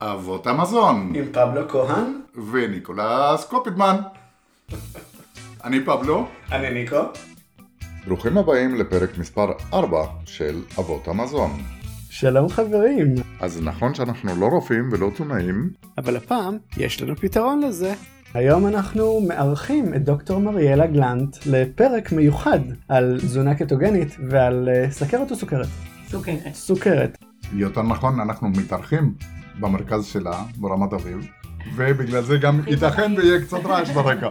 אבות המזון, עם פבלו כהן, וניקולס קופידמן. אני פבלו. אני ניקו. ברוכים הבאים לפרק מספר 4 של אבות המזון. שלום חברים. אז נכון שאנחנו לא רופאים ולא תזונאים, אבל הפעם יש לנו פתרון לזה. היום אנחנו מארחים את דוקטור מריאלה גלנט לפרק מיוחד על תזונה קטוגנית ועל uh, סכרת או סוכרת? סוכרת. סוכרת. יותר נכון אנחנו מתארחים במרכז שלה ברמת אביב. ובגלל זה גם ייתכן ויהיה קצת רעש ברקע.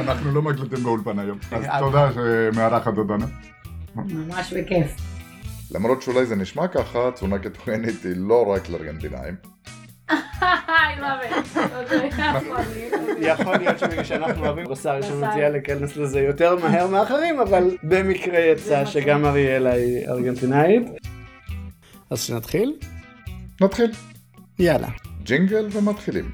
אנחנו לא מקליטים באולפן היום. אז תודה שמארחת אותנו. ממש בכיף. למרות שאולי זה נשמע ככה, תזונה קטוגנית היא לא רק לארגנטינאים. I love it. יכול להיות שבגלל שאנחנו אוהבים בשר יש לנו נטייה להיכנס לזה יותר מהר מאחרים, אבל במקרה יצא שגם אריאלה היא ארגנטינאית. אז שנתחיל? נתחיל. יאללה. ג'ינגל ומתחילים.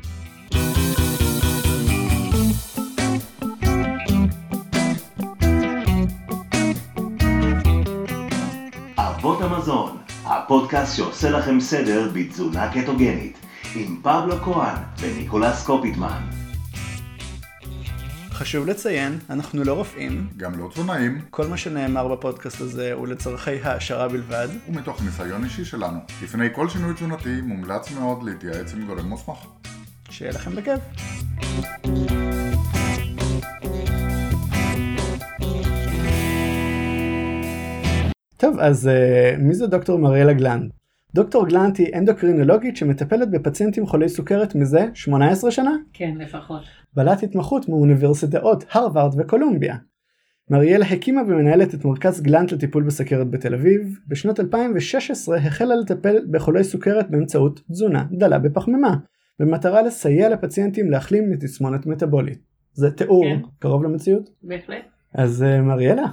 אבות המזון, הפודקאסט שעושה לכם סדר בתזונה קטוגנית, עם פבלו כהן וניקולס קופיטמן. חשוב לציין, אנחנו לא רופאים, גם לא תזונאים, כל מה שנאמר בפודקאסט הזה הוא לצורכי העשרה בלבד. ומתוך ניסיון אישי שלנו. לפני כל שינוי תזונתי מומלץ מאוד להתייעץ עם גורם מוסמך. שיהיה לכם בכיף. טוב, אז uh, מי זה דוקטור מריאלה גלנט? דוקטור גלנט היא אנדוקרינולוגית שמטפלת בפציינטים חולי סוכרת מזה 18 שנה. כן, לפחות. בעלת התמחות מאוניברסיטאות הרווארד וקולומביה. מריאלה הקימה ומנהלת את מרכז גלנט לטיפול בסכרת בתל אביב. בשנת 2016 החלה לטפל בחולי סוכרת באמצעות תזונה דלה בפחמימה, במטרה לסייע לפציינטים להחלים מתסמונת מטבולית. זה תיאור כן. קרוב למציאות? בהחלט. אז uh, מריאלה,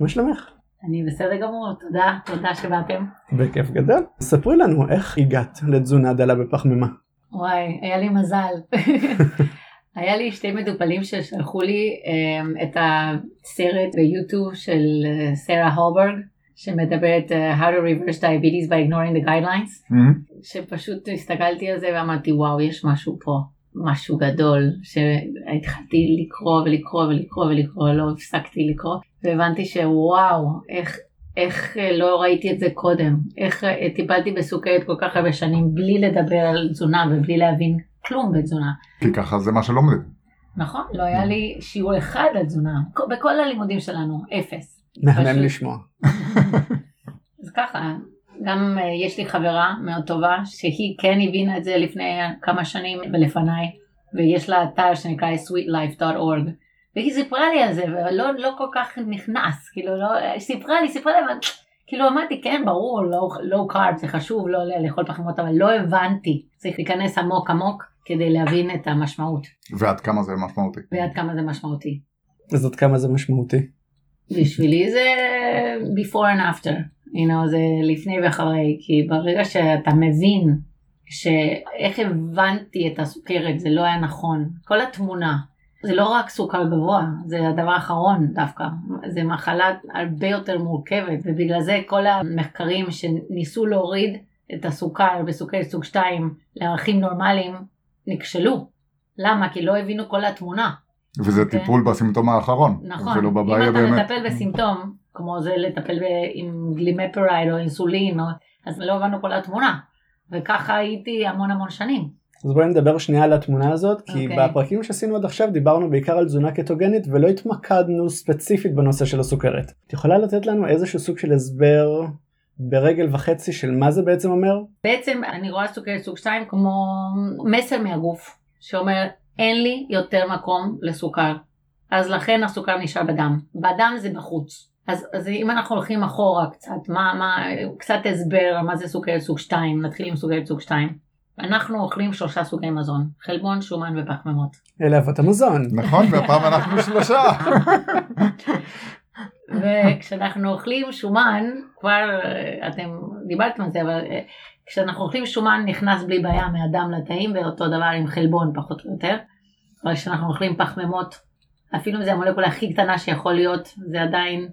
מה שלומך? אני בסדר גמור, תודה, תודה שבאתם. בכיף גדול. ספרי לנו איך הגעת לתזונה דלה בפחמימה. וואי, היה לי מזל. היה לי שתי מטופלים ששלחו לי um, את הסרט ביוטיוב של uh, סרה הולברג, שמדברת uh, How to reverse diabetes by ignoring the guidelines, שפשוט הסתכלתי על זה ואמרתי וואו, יש משהו פה. משהו גדול שהתחלתי לקרוא ולקרוא ולקרוא ולקרוא לא הפסקתי לקרוא והבנתי שוואו איך איך לא ראיתי את זה קודם איך טיפלתי בסוכרת כל כך הרבה שנים בלי לדבר על תזונה ובלי להבין כלום בתזונה. כי ככה זה מה שלומדים. נכון לא היה לי שיעור אחד על תזונה בכל הלימודים שלנו אפס. מהמם. לשמוע. אז ככה גם uh, יש לי חברה מאוד טובה שהיא כן הבינה את זה לפני כמה שנים ולפניי ויש לה אתר שנקרא sweetlife.org והיא סיפרה לי על זה ולא לא כל כך נכנס כאילו לא סיפרה לי סיפרה לי אבל כאילו אמרתי כן ברור לא לא קארב זה חשוב לא לאכול פחמות אבל לא הבנתי צריך להיכנס עמוק עמוק כדי להבין את המשמעות ועד כמה זה משמעותי. ועד כמה זה משמעותי. אז עד כמה זה משמעותי? בשבילי זה before and after, you know, זה לפני ואחרי, כי ברגע שאתה מבין שאיך הבנתי את הסוכרת זה לא היה נכון, כל התמונה, זה לא רק סוכר גבוה, זה הדבר האחרון דווקא, זה מחלה הרבה יותר מורכבת ובגלל זה כל המחקרים שניסו להוריד את הסוכר בסוכרת סוג 2 לערכים נורמליים נכשלו. למה? כי לא הבינו כל התמונה. וזה אוקיי. טיפול בסימפטום האחרון. נכון, ולא אם בבעיה אתה באמת. מטפל בסימפטום, כמו זה לטפל ב- עם glimepiride או אינסולין, או, אז לא הבנו כל התמונה. וככה הייתי המון המון שנים. אז בואי נדבר שנייה על התמונה הזאת, כי אוקיי. בפרקים שעשינו עד עכשיו דיברנו בעיקר על תזונה קטוגנית ולא התמקדנו ספציפית בנושא של הסוכרת. את יכולה לתת לנו איזשהו סוג של הסבר ברגל וחצי של מה זה בעצם אומר? בעצם אני רואה סוכרת סוג 2 כמו מסר מהגוף, שאומר אין לי יותר מקום לסוכר. אז לכן הסוכר נשאר בדם. בדם זה בחוץ. אז, אז אם אנחנו הולכים אחורה קצת, מה, מה, קצת הסבר מה זה סוכרת סוג 2, נתחיל עם סוכרת סוג 2. אנחנו אוכלים שלושה סוגי מזון, חלבון, שומן ופחמימות. אלה אבות המזון. נכון, והפעם אנחנו שלושה. וכשאנחנו אוכלים שומן, כבר אה, אתם דיברתם על זה, אבל אה, כשאנחנו אוכלים שומן נכנס בלי בעיה מהדם לתאים, ואותו דבר עם חלבון פחות או יותר. אבל כשאנחנו אוכלים פחמימות, אפילו אם זה המולקולה הכי קטנה שיכול להיות, זה עדיין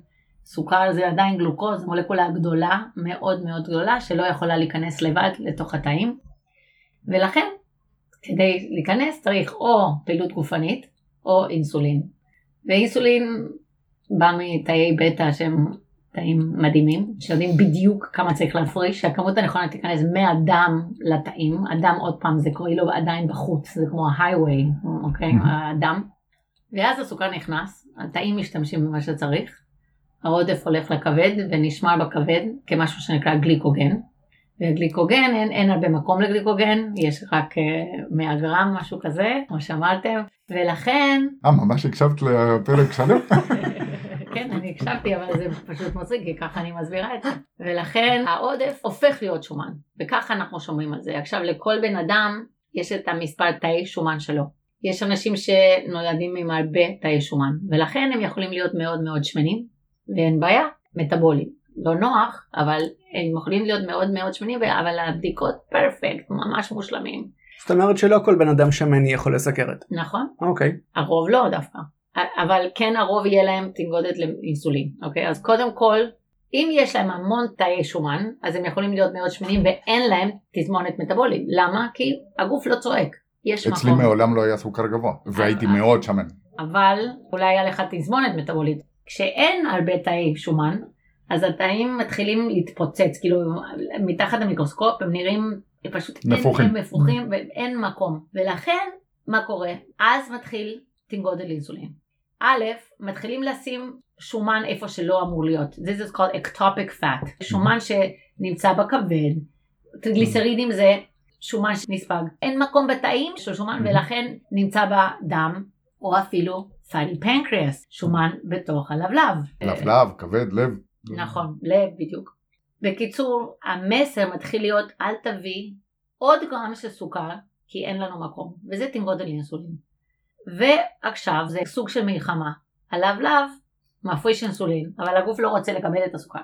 סוכר, זה עדיין גלוקוז, מולקולה גדולה, מאוד מאוד גדולה, שלא יכולה להיכנס לבד לתוך התאים. ולכן כדי להיכנס צריך או פעילות גופנית או אינסולין. ואינסולין בא מתאי בטא שהם תאים מדהימים, שיודעים בדיוק כמה צריך להפריש, שהכמות הנכונה תיכנס מהדם לתאים, הדם עוד פעם זה קורה לו עדיין בחוץ, זה כמו ההייווי, אוקיי, הדם. ואז הסוכר נכנס, התאים משתמשים במה שצריך, העודף הולך לכבד ונשמר בכבד כמשהו שנקרא גליקוגן. וגליקוגן, אין, אין הרבה מקום לגליקוגן, יש רק uh, אה, 100 גרם, משהו כזה, כמו שאמרתם, ולכן... אה, ממש הקשבת לפרק שלם? אני הקשבתי, אבל זה פשוט מצחיק, כי ככה אני מסבירה את זה. ולכן העודף הופך להיות שומן, וככה אנחנו שומעים על זה. עכשיו, לכל בן אדם יש את המספר תאי שומן שלו. יש אנשים שנולדים עם הרבה תאי שומן, ולכן הם יכולים להיות מאוד מאוד שמנים, ואין בעיה, מטאבולים. לא נוח, אבל הם יכולים להיות מאוד מאוד שמנים, אבל הבדיקות פרפקט, ממש מושלמים. זאת אומרת שלא כל בן אדם שמן יכול לסכרת. נכון. אוקיי. הרוב לא דווקא. אבל כן הרוב יהיה להם תנגודת לאינסולין, אוקיי? אז קודם כל, אם יש להם המון תאי שומן, אז הם יכולים להיות מאוד שמנים ואין להם תזמונת מטבולית. למה? כי הגוף לא צועק. יש אצלי מקום. אצלי מעולם לא היה סוכר גבוה, והייתי מאוד שמן. אבל אולי היה לך תזמונת מטבולית. כשאין הרבה תאי שומן, אז התאים מתחילים להתפוצץ, כאילו מתחת למיקרוסקופ הם נראים פשוט נפוחים, הם מפוחים ואין מקום. ולכן, מה קורה? אז מתחיל תנגודל אינסולין. א', מתחילים לשים שומן איפה שלא אמור להיות. This is called ectopic fat. שומן שנמצא בכבד. טריגליסרידים זה שומן שנספג. אין מקום בתאים של שומן ולכן נמצא בדם, או אפילו פאני פנקריאס, שומן בתוך הלבלב. לבלב, כבד, לב. נכון, לב בדיוק. בקיצור, המסר מתחיל להיות אל תביא עוד גרם של סוכר כי אין לנו מקום, וזה תנגודל אינסולין. ועכשיו זה סוג של מלחמה. הלבלב מפריש אינסולין, אבל הגוף לא רוצה לקבל את הסוכר.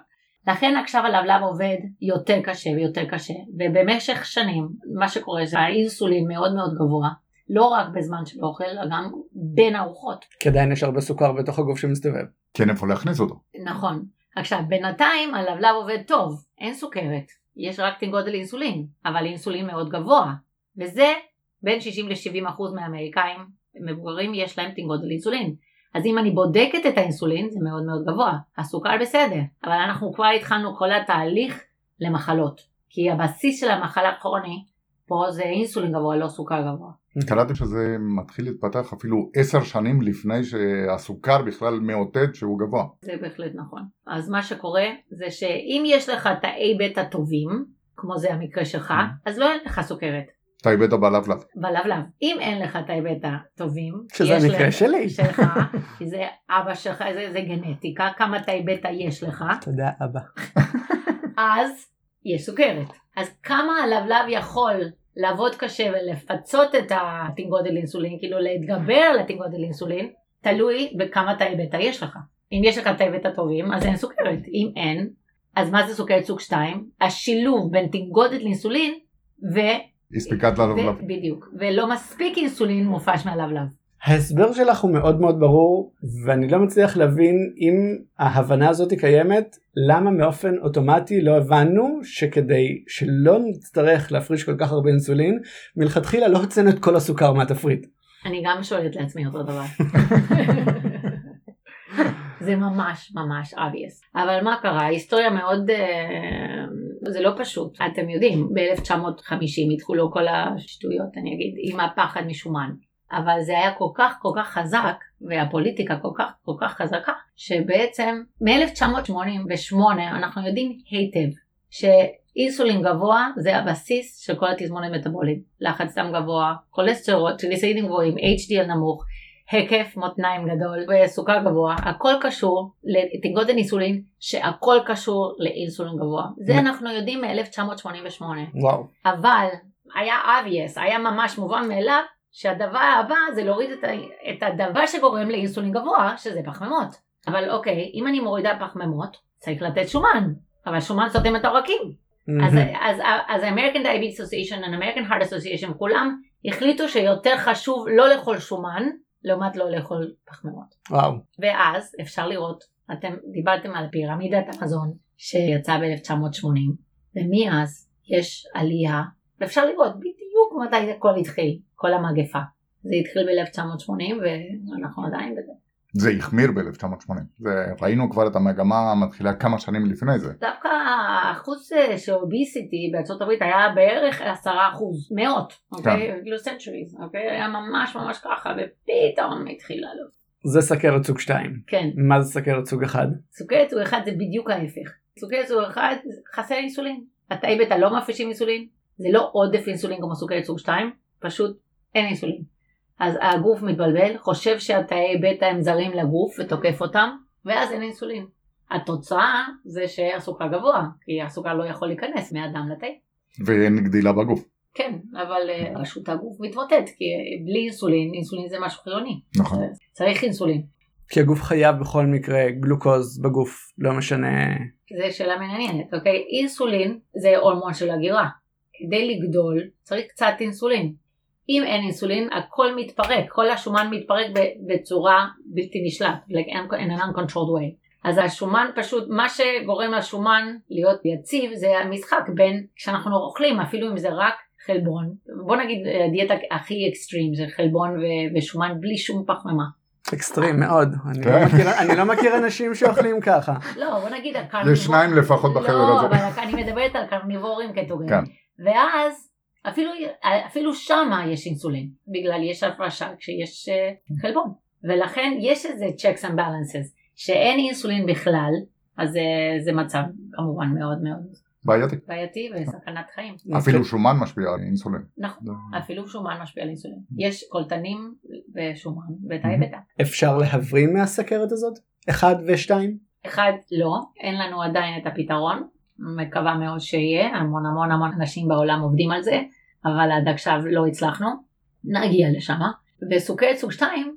לכן עכשיו הלבלב עובד יותר קשה ויותר קשה, ובמשך שנים מה שקורה זה האינסולין מאוד מאוד גבוה, לא רק בזמן של אוכל, אלא גם בין ארוחות. כי עדיין יש הרבה סוכר בתוך הגוף שמסתובב. כן, איפה להכניס אותו. נכון. עכשיו, בינתיים הלבלב עובד טוב, אין סוכרת, יש רק תנגודל אינסולין, אבל אינסולין מאוד גבוה, וזה בין 60 ל-70 אחוז מהאמריקאים מבוגרים יש להם תנגודל אינסולין. אז אם אני בודקת את האינסולין זה מאוד מאוד גבוה, הסוכר בסדר, אבל אנחנו כבר התחלנו כל התהליך למחלות, כי הבסיס של המחלה כרוני פה זה אינסולין גבוה, לא סוכר גבוה. קראתי שזה מתחיל להתפתח אפילו עשר שנים לפני שהסוכר בכלל מאותת שהוא גבוה. זה בהחלט נכון. אז מה שקורה זה שאם יש לך תאי בטא טובים, כמו זה המקרה שלך, mm-hmm. אז לא אין לך סוכרת. תאי בטא בלבלב. בלבלב. אם אין לך תאי בטא טובים, שזה המקרה שלי. שלך, כי זה אבא שלך, זה, זה גנטיקה, כמה תאי בטא יש לך. תודה אבא. אז יש סוכרת. אז כמה הלבלב יכול לעבוד קשה ולפצות את התנגודל אינסולין, כאילו להתגבר על התנגודל אינסולין, תלוי בכמה תאי בטא יש לך. אם יש לך תאי בטא טובים, אז אין סוכרת. אם אין, אז מה זה סוכרת סוג 2? השילוב בין תנגודת לאינסולין ו... הספיקת ללבלב. בדיוק. ולא מספיק אינסולין מופש מהלבלב. ההסבר שלך הוא מאוד מאוד ברור ואני לא מצליח להבין אם ההבנה הזאת קיימת למה מאופן אוטומטי לא הבנו שכדי שלא נצטרך להפריש כל כך הרבה אינסולין מלכתחילה לא הוצאנו את כל הסוכר מהתפריט. אני גם שואלת לעצמי אותו דבר. זה ממש ממש obvious. אבל מה קרה? ההיסטוריה מאוד, uh, זה לא פשוט. אתם יודעים, ב-1950 התחולו כל השטויות, אני אגיד, עם הפחד משומן. אבל זה היה כל כך כל כך חזק, והפוליטיקה כל כך כל כך חזקה, שבעצם מ-1988 אנחנו יודעים היטב שאינסולין גבוה זה הבסיס של כל התזמונים מטבוליים. לחץ דם גבוה, כולסטרול, טריליסאידים גבוהים, HDL נמוך, היקף מותניים גדול וסוכר גבוה, הכל קשור לתנגודת אינסולין שהכל קשור לאינסולין גבוה. זה אנחנו יודעים מ-1988. וואו. אבל היה obvious, היה ממש מובן מאליו שהדבר הבא זה להוריד את, ה, את הדבר שגורם לאינסולין גבוה, שזה פחמימות. אבל אוקיי, אם אני מורידה פחמימות, צריך לתת שומן, אבל שומן סותם את העורקים. Mm-hmm. אז, אז, אז American Diabetes Association Heart Association כולם החליטו שיותר חשוב לא לאכול שומן, לעומת לא לאכול פחמימות. וואו. ואז אפשר לראות, אתם דיברתם על פירמידת המזון שיצאה ב-1980, ומאז יש עלייה, ואפשר לראות בדיוק מתי הכל התחיל, כל המגפה. זה התחיל ב-1980 ואנחנו עדיין בזה. זה החמיר ב-1980, ראינו כבר את המגמה המתחילה כמה שנים לפני זה. דווקא האחוז של אוביסיטי בארצות הברית היה בערך עשרה אחוז, מאות, אוקיי? כאילו סנצ'וריז, אוקיי? היה ממש ממש ככה ופתאום התחיל לעלות. זה סכרת סוג 2. כן. מה זה סכרת סוג 1? סוכרת סוג 1 זה בדיוק ההפך. סוכרת סוג 1 חסר אינסולין. התאי בטא לא מפרישים אינסולין, זה לא עודף אינסולין כמו סוכרת סוג 2, פשוט אין אינסולין. אז הגוף מתבלבל, חושב שהתאי בטא הם זרים לגוף ותוקף אותם, ואז אין אינסולין. התוצאה זה שהסוכר גבוה, כי הסוכר לא יכול להיכנס מהדם לתה. ואין גדילה בגוף. כן, אבל רשות הגוף מתמוטט, כי בלי אינסולין, אינסולין זה משהו חיוני. נכון. צריך אינסולין. כי הגוף חייב בכל מקרה גלוקוז בגוף, לא משנה... זו שאלה מעניינת, אוקיי? אינסולין זה הורמון של הגירה. כדי לגדול צריך קצת אינסולין. אם אין אינסולין הכל מתפרק, כל השומן מתפרק בצורה בלתי נשלט, like in an uncontrolled way. אז השומן פשוט, מה שגורם לשומן להיות יציב זה המשחק בין כשאנחנו אוכלים, אפילו אם זה רק חלבון, בוא נגיד הדיאטה הכי אקסטרים זה חלבון ושומן בלי שום פחמימה. אקסטרים מאוד, אני לא, מכיר, אני לא מכיר אנשים שאוכלים ככה. לא, בוא נגיד הקרניבורים. יש שניים לפחות בחדר לא, הזה. אבל אני מדברת על קרניבורים קטוגנים. כן. ואז אפילו, אפילו שמה יש אינסולין, בגלל יש הפרשה כשיש uh, חלבון. ולכן יש איזה checks and balances, שאין אינסולין בכלל, אז זה, זה מצב כמובן מאוד מאוד בעייתי. בעייתי וסכנת חיים. אפילו שומן משפיע על אינסולין. נכון, אפילו שומן משפיע על אינסולין. יש קולטנים ושומן ותאי בטא. אפשר להבריא מהסכרת הזאת? אחד ושתיים? אחד לא, אין לנו עדיין את הפתרון, מקווה מאוד שיהיה, המון המון המון אנשים בעולם עובדים על זה, אבל עד עכשיו לא הצלחנו, נגיע לשם. וסוכרת סוג 2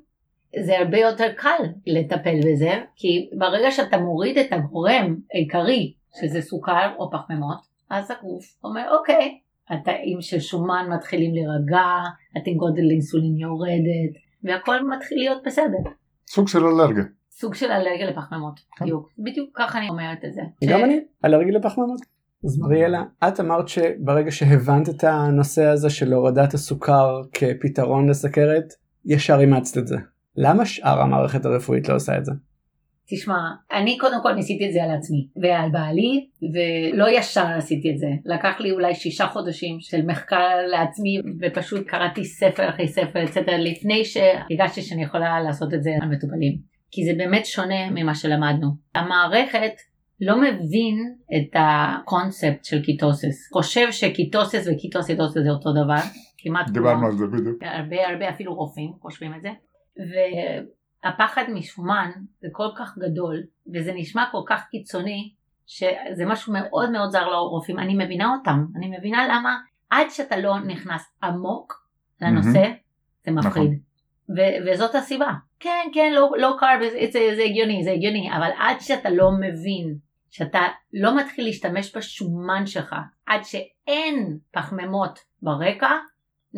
זה הרבה יותר קל לטפל בזה, כי ברגע שאתה מוריד את הגורם העיקרי, שזה סוכר או פחמימות, אז הגוף אומר אוקיי, התאים של שומן מתחילים להירגע, התאים גודל אינסולין יורדת, והכל מתחיל להיות בסדר. סוג של אלרגיה. סוג של אלרגיה לפחמימות, בדיוק. בדיוק ככה אני אומרת את זה. גם אני, אלרגיה לפחמימות. אז מריאלה, את אמרת שברגע שהבנת את הנושא הזה של הורדת הסוכר כפתרון לסכרת, ישר אימצת את זה. למה שאר המערכת הרפואית לא עושה את זה? תשמע, אני קודם כל ניסיתי את זה על עצמי ועל בעלי, ולא ישר עשיתי את זה. לקח לי אולי שישה חודשים של מחקר לעצמי, ופשוט קראתי ספר אחרי ספר, אצטרה, לפני שהרגשתי שאני יכולה לעשות את זה על מטופלים. כי זה באמת שונה ממה שלמדנו. המערכת לא מבין את הקונספט של ketosis. חושב ש ketosis ו ketoacidosis זה אותו דבר, כמעט דיברנו על זה בדיוק. הרבה הרבה אפילו רופאים חושבים את זה. והפחד משומן זה כל כך גדול, וזה נשמע כל כך קיצוני, שזה משהו מאוד מאוד זר לרופאים. אני מבינה אותם, אני מבינה למה עד שאתה לא נכנס עמוק לנושא, mm-hmm. זה מפחיד. נכון. ו- וזאת הסיבה. כן, כן, לא, לא קרב, זה, זה הגיוני, זה הגיוני, אבל עד שאתה לא מבין שאתה לא מתחיל להשתמש בשומן שלך עד שאין פחמימות ברקע,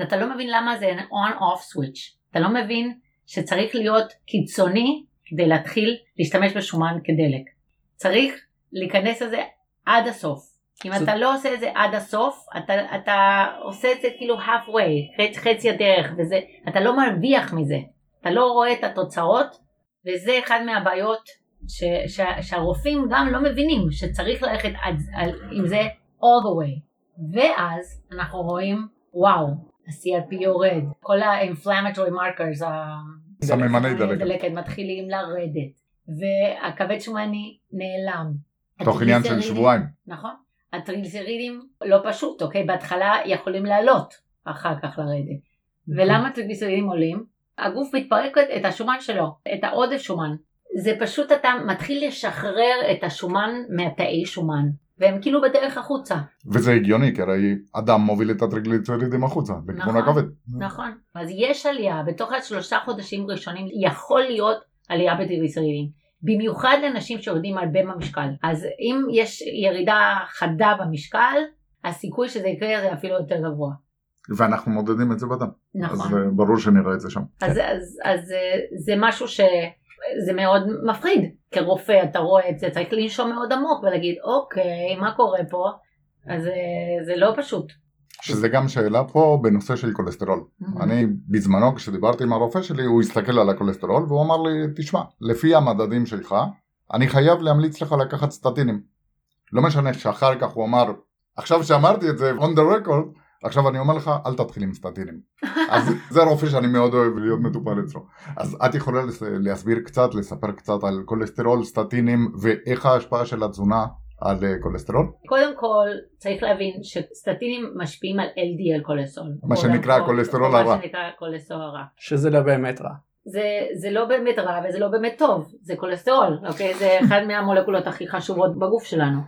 אתה לא מבין למה זה on-off switch. אתה לא מבין שצריך להיות קיצוני כדי להתחיל להשתמש בשומן כדלק. צריך להיכנס לזה עד הסוף. אם אתה לא עושה את זה עד הסוף, אתה, אתה עושה את זה כאילו halfway, חצי, חצי הדרך, ואתה לא מרוויח מזה. אתה לא רואה את התוצאות, וזה אחד מהבעיות ש, ש, שהרופאים גם לא מבינים שצריך ללכת עד, על, עם זה all the way. ואז אנחנו רואים, וואו, ה-CRP יורד, כל ה-inflammatory markers, סממני דלקת מתחילים לרדת, והכבד שומני נעלם. תוך עניין של שבועיים. נכון. הטריגליצרידים לא פשוט, אוקיי? בהתחלה יכולים לעלות, אחר כך לרדת. ולמה הטריגליצרידים עולים? הגוף מתפרק את השומן שלו, את העודף שומן. זה פשוט אתה מתחיל לשחרר את השומן מהתאי שומן. והם כאילו בדרך החוצה. וזה הגיוני, כי הרי אדם מוביל את הטריגליצרידים החוצה, לכיוון נכון, הכבד. נכון, אז יש עלייה, בתוך השלושה חודשים ראשונים יכול להיות עלייה בטריגליצרידים. במיוחד לנשים שיורדים הרבה במשקל. אז אם יש ירידה חדה במשקל, הסיכוי שזה יקרה זה אפילו יותר גבוה. ואנחנו מודדים את זה בדם. נכון. אז ברור שנראה את זה שם. אז, אז, אז זה משהו ש... זה מאוד מפחיד. כרופא אתה רואה את זה, צריך לנשום מאוד עמוק ולהגיד אוקיי, מה קורה פה? אז זה לא פשוט. שזה גם שאלה פה בנושא של כולסטרול. Mhm. אני בזמנו כשדיברתי עם הרופא שלי הוא הסתכל על הכולסטרול והוא אמר לי תשמע לפי המדדים שלך אני חייב להמליץ לך לקחת סטטינים. לא משנה שאחר כך הוא אמר עכשיו שאמרתי את זה on the record עכשיו אני אומר לך אל תתחיל עם סטטינים. אז זה רופא שאני מאוד אוהב להיות מטופל אצלו. אז את יכולה להסביר קצת לספר קצת על כולסטרול סטטינים ואיך ההשפעה של התזונה על אה, כולסטרול? קודם כל צריך להבין שסטטינים משפיעים על LDL כולסטרול. מה שנקרא הכולסטרול הרע. מה שנקרא כולסטרול הרע. שזה לא באמת רע. זה, זה לא באמת רע וזה לא באמת טוב, זה כולסטרול, אוקיי? זה אחד מהמולקולות הכי חשובות בגוף שלנו.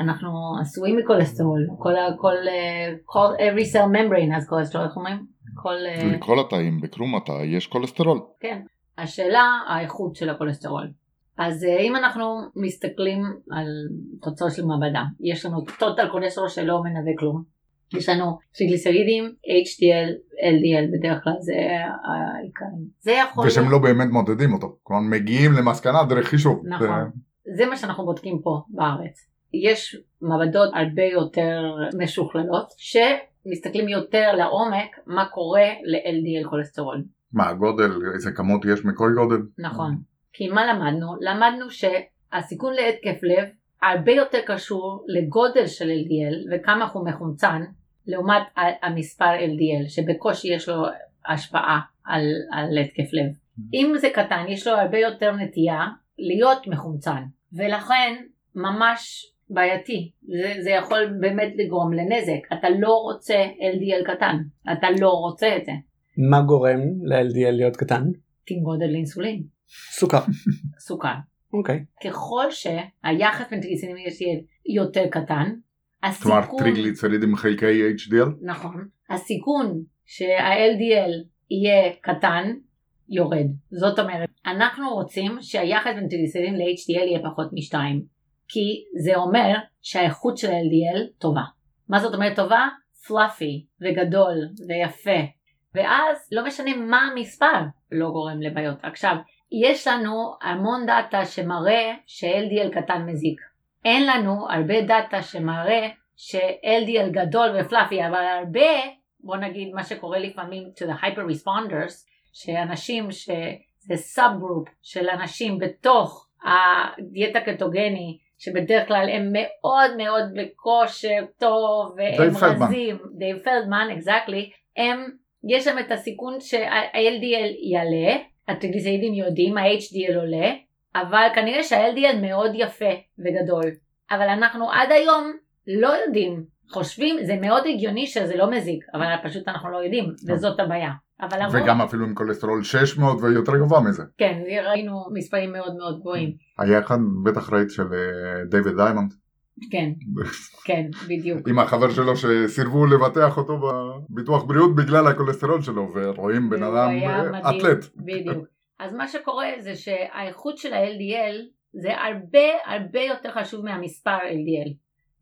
אנחנו עשויים מכולסטרול, כל ה... כל, אה, כל every cell membrane has cholesterol, איך אומרים? כל... אה, לכל התאים בקרום התא יש כולסטרול. כן. השאלה, האיכות של הכולסטרול. אז אה, אם אנחנו מסתכלים על תוצאות של מעבדה, יש לנו total כולסטרול שלא מנבא כלום. יש לנו טריגליסרידים, HDL, LDL, בדרך כלל זה העיקרים. זה יכול... ושהם לא באמת מודדים אותו. כלומר מגיעים למסקנה דרך חישוב. נכון. זה- זה מה שאנחנו בודקים פה בארץ. יש מעבדות הרבה יותר משוכללות, שמסתכלים יותר לעומק מה קורה ל-LDL כולסטרול. מה הגודל, איזה כמות יש מכל גודל? נכון. כי מה למדנו? למדנו שהסיכון להתקף לב הרבה יותר קשור לגודל של LDL וכמה הוא מחומצן לעומת המספר LDL שבקושי יש לו השפעה על, על התקף לב. אם זה קטן יש לו הרבה יותר נטייה להיות מחומצן ולכן ממש בעייתי זה, זה יכול באמת לגרום לנזק אתה לא רוצה LDL קטן אתה לא רוצה את זה מה גורם ל-LDL להיות קטן? תנגוד אינסולין סוכר. סוכר אוקיי. ככל שהיחס בין טריגליצרידים ל-HDL יותר קטן, כלומר הסיכון, טריגליצרידים חלקי HDL? נכון, הסיכון שה-LDL יהיה קטן יורד. זאת אומרת, אנחנו רוצים שהיחס בין טריגליצרידים ל-HDL יהיה פחות משתיים, כי זה אומר שהאיכות של ה-LDL טובה. מה זאת אומרת טובה? פלאפי וגדול ויפה. ואז לא משנה מה המספר לא גורם לבעיות. עכשיו, יש לנו המון דאטה שמראה ש-LDL קטן מזיק. אין לנו הרבה דאטה שמראה ש-LDL גדול ו fluffy, אבל הרבה, בוא נגיד מה שקורה לפעמים to the hyper responders, שאנשים שזה sub group של אנשים בתוך הדיאטה קטוגני, שבדרך כלל הם מאוד מאוד בכושר טוב, והם. רזים, דייב פלדמן, exactly, הם, יש שם את הסיכון שה-LDL יעלה, הטריגליצרידים יורדים, ה-HDL עולה, אבל כנראה שה-LDL מאוד יפה וגדול. אבל אנחנו עד היום לא יודעים, חושבים, זה מאוד הגיוני שזה לא מזיק, אבל פשוט אנחנו לא יודעים, וזאת הבעיה. אבל למרות, וגם אפילו עם כולסטרול 600 ויותר גבוה מזה. כן, ראינו מספרים מאוד מאוד גבוהים. היה אחד, בטח ראית של אה, דיוויד דיימונד, כן, כן, בדיוק. עם החבר שלו שסירבו לבטח אותו בביטוח בריאות בגלל הכולסטרול שלו, ורואים בן אדם היה אה, אתלט. בדיוק. אז מה שקורה זה שהאיכות של ה-LDL זה הרבה הרבה יותר חשוב מהמספר LDL.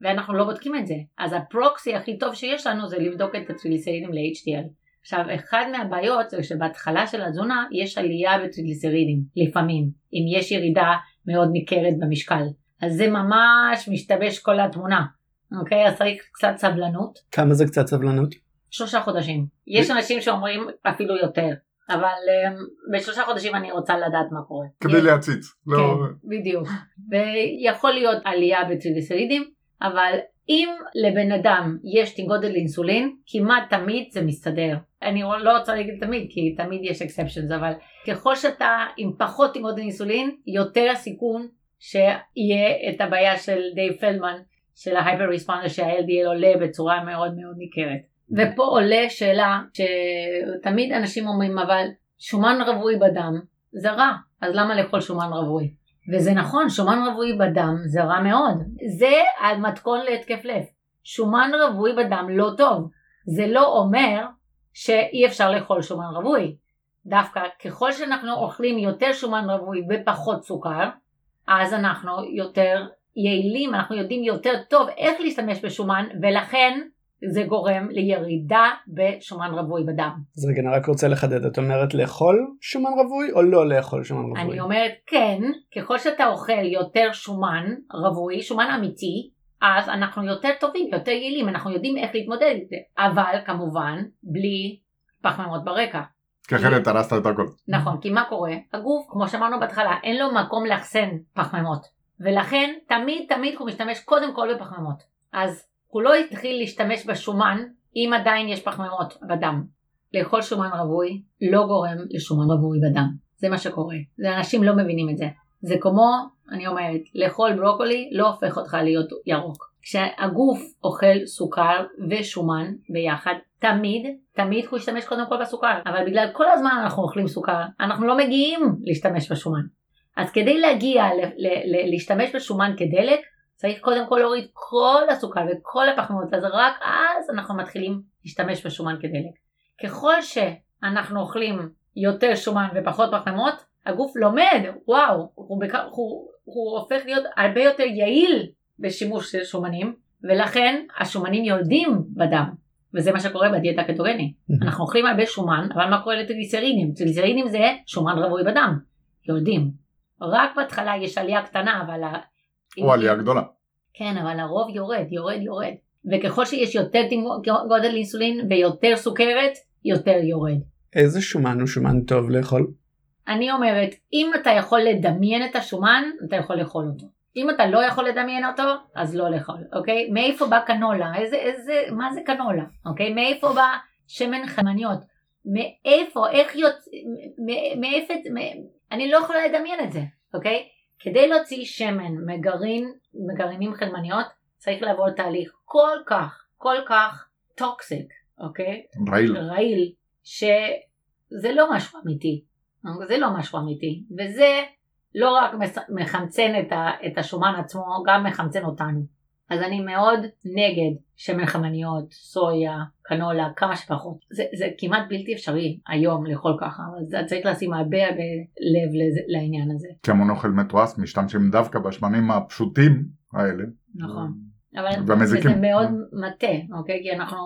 ואנחנו לא בודקים את זה. אז הפרוקסי הכי טוב שיש לנו זה לבדוק את הטריגליצרידים ל-HDL. עכשיו, אחד מהבעיות זה שבהתחלה של התזונה יש עלייה בטריגליצרידים, לפעמים, אם יש ירידה מאוד ניכרת במשקל. אז זה ממש משתבש כל התמונה, אוקיי? אז צריך קצת סבלנות. כמה זה קצת סבלנות? שלושה חודשים. יש אנשים שאומרים אפילו יותר, אבל um, בשלושה חודשים אני רוצה לדעת מה קורה. כדי יש- להציץ. לא- כן, בדיוק. ויכול להיות עלייה בטריגליסרידים, אבל אם לבן אדם יש תנגודת לאינסולין, כמעט תמיד זה מסתדר. אני לא רוצה להגיד תמיד, כי תמיד יש exceptions, אבל ככל שאתה עם פחות תנגודת לאינסולין, יותר הסיכון שיהיה את הבעיה של דייב פלדמן, של ההייפר ריספונדר, שה-LDL עולה בצורה מאוד מאוד ניכרת. ופה עולה שאלה שתמיד אנשים אומרים, אבל שומן רווי בדם זה רע, אז למה לאכול שומן רווי? וזה נכון, שומן רווי בדם זה רע מאוד. זה המתכון להתקף לב. שומן רווי בדם לא טוב. זה לא אומר שאי אפשר לאכול שומן רווי. דווקא ככל שאנחנו אוכלים יותר שומן רווי ופחות סוכר, אז אנחנו יותר יעילים, אנחנו יודעים יותר טוב איך להשתמש בשומן, ולכן זה גורם לירידה בשומן רווי בדם. אז רגע, אני רק רוצה לחדד, את אומרת לאכול שומן רווי או לא לאכול שומן רווי? אני אומרת כן, ככל שאתה אוכל יותר שומן רווי, שומן אמיתי, אז אנחנו יותר טובים, יותר יעילים, אנחנו יודעים איך להתמודד עם זה, אבל כמובן בלי פחמימות ברקע. כי אחרת הרסת את הכל. נכון, כי מה קורה? הגוף, כמו שאמרנו בהתחלה, אין לו מקום לאחסן פחמימות, ולכן תמיד תמיד הוא משתמש קודם כל בפחמימות. אז הוא לא התחיל להשתמש בשומן אם עדיין יש פחמימות בדם. לאכול שומן רווי לא גורם לשומן רווי בדם. זה מה שקורה. זה אנשים לא מבינים את זה. זה כמו, אני אומרת, לאכול ברוקולי לא הופך אותך להיות ירוק. כשהגוף אוכל סוכר ושומן ביחד, תמיד, תמיד הוא ישתמש קודם כל בסוכר. אבל בגלל כל הזמן אנחנו אוכלים סוכר, אנחנו לא מגיעים להשתמש בשומן. אז כדי להגיע ל- ל- ל- להשתמש בשומן כדלק, צריך קודם כל להוריד כל הסוכר וכל הפחמימות, אז רק אז אנחנו מתחילים להשתמש בשומן כדלק. ככל שאנחנו אוכלים יותר שומן ופחות פחמימות, הגוף לומד, וואו, הוא, בק... הוא, הוא הופך להיות הרבה יותר יעיל בשימוש של שומנים, ולכן השומנים יורדים בדם, וזה מה שקורה בדיאטה הקטוגנית. אנחנו אוכלים הרבה שומן, אבל מה קורה לטריגליצרינים? טריגליצרינים זה שומן רווי בדם, יורדים. רק בהתחלה יש עלייה קטנה, אבל... או עלייה גדולה. כן, אבל הרוב יורד, יורד, יורד. וככל שיש יותר גודל אינסולין ויותר סוכרת, יותר יורד. איזה שומן הוא שומן טוב לאכול? אני אומרת, אם אתה יכול לדמיין את השומן, אתה יכול לאכול אותו. אם אתה לא יכול לדמיין אותו, אז לא לאכול, אוקיי? מאיפה בא קנולה? איזה, איזה, מה זה קנולה? אוקיי? מאיפה בא שמן חמניות? מאיפה, איך יוצא, מאיפה, מ- אני לא יכולה לדמיין את זה, אוקיי? כדי להוציא שמן מגרעין, מגרעינים חלמניות, צריך לעבור תהליך כל כך, כל כך טוקסיק, אוקיי? רעיל. רעיל, שזה לא משהו אמיתי, זה לא משהו אמיתי, וזה לא רק מחמצן את, ה, את השומן עצמו, גם מחמצן אותנו. אז אני מאוד נגד שמן חמניות, סויה, קנולה, כמה שפחות. זה, זה כמעט בלתי אפשרי היום לאכול ככה, אבל זה, צריך לשים הרבה הרבה לב לזה, לעניין הזה. כי המון אוכל מתועש משתמשים דווקא בשמנים הפשוטים האלה. נכון. אבל והמזיקים. זה מאוד מטה, אוקיי? כי אנחנו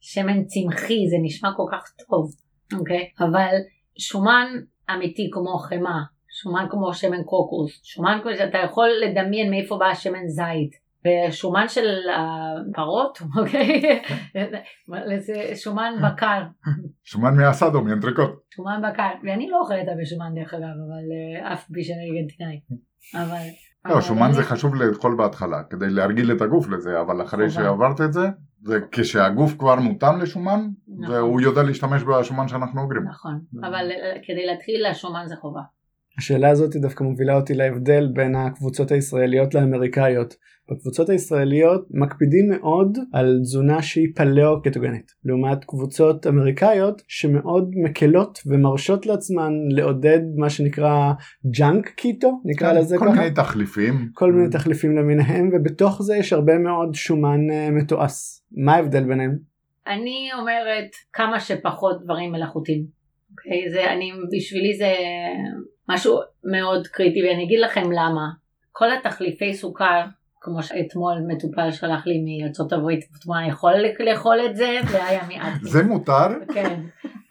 שמן צמחי, זה נשמע כל כך טוב, אוקיי? אבל שומן אמיתי כמו חמאה, שומן כמו שמן קוקוס, שומן כמו שאתה יכול לדמיין מאיפה בא שמן זית. ושומן של הפרות, אוקיי? זה שומן בקר, שומן מהסאדו, מאנטריקוט. שומן בקר, ואני לא אוכלת הרבה שומן דרך אגב, אבל אה, אף בישן ארגנטינאי, אבל... לא, שומן זה חשוב לאכול בהתחלה, כדי להרגיל את הגוף לזה, אבל אחרי. שעברת את זה, זה כשהגוף כבר מותאם לשומן, נכון. והוא יודע להשתמש בשומן שאנחנו אוגרים. נכון, אבל אה, כדי להתחיל השומן זה חובה. השאלה הזאת דווקא מובילה אותי להבדל בין הקבוצות הישראליות לאמריקאיות. בקבוצות הישראליות מקפידים מאוד על תזונה שהיא פליאו-קטוגנית, לעומת קבוצות אמריקאיות שמאוד מקלות ומרשות לעצמן לעודד מה שנקרא junk keto, נקרא לזה כן, כל ככה. מיני תחליפים. כל מיני תחליפים למיניהם ובתוך זה יש הרבה מאוד שומן אה, מתועש. מה ההבדל ביניהם? אני אומרת כמה שפחות דברים מלאכותיים. אוקיי? זה, אני, בשבילי זה משהו מאוד קריטי ואני אגיד לכם למה. כל התחליפי סוכר, כמו שאתמול מטופל שלח לי מארצות הברית, אני יכול לאכול את זה? זה היה מעט. זה מותר? כן.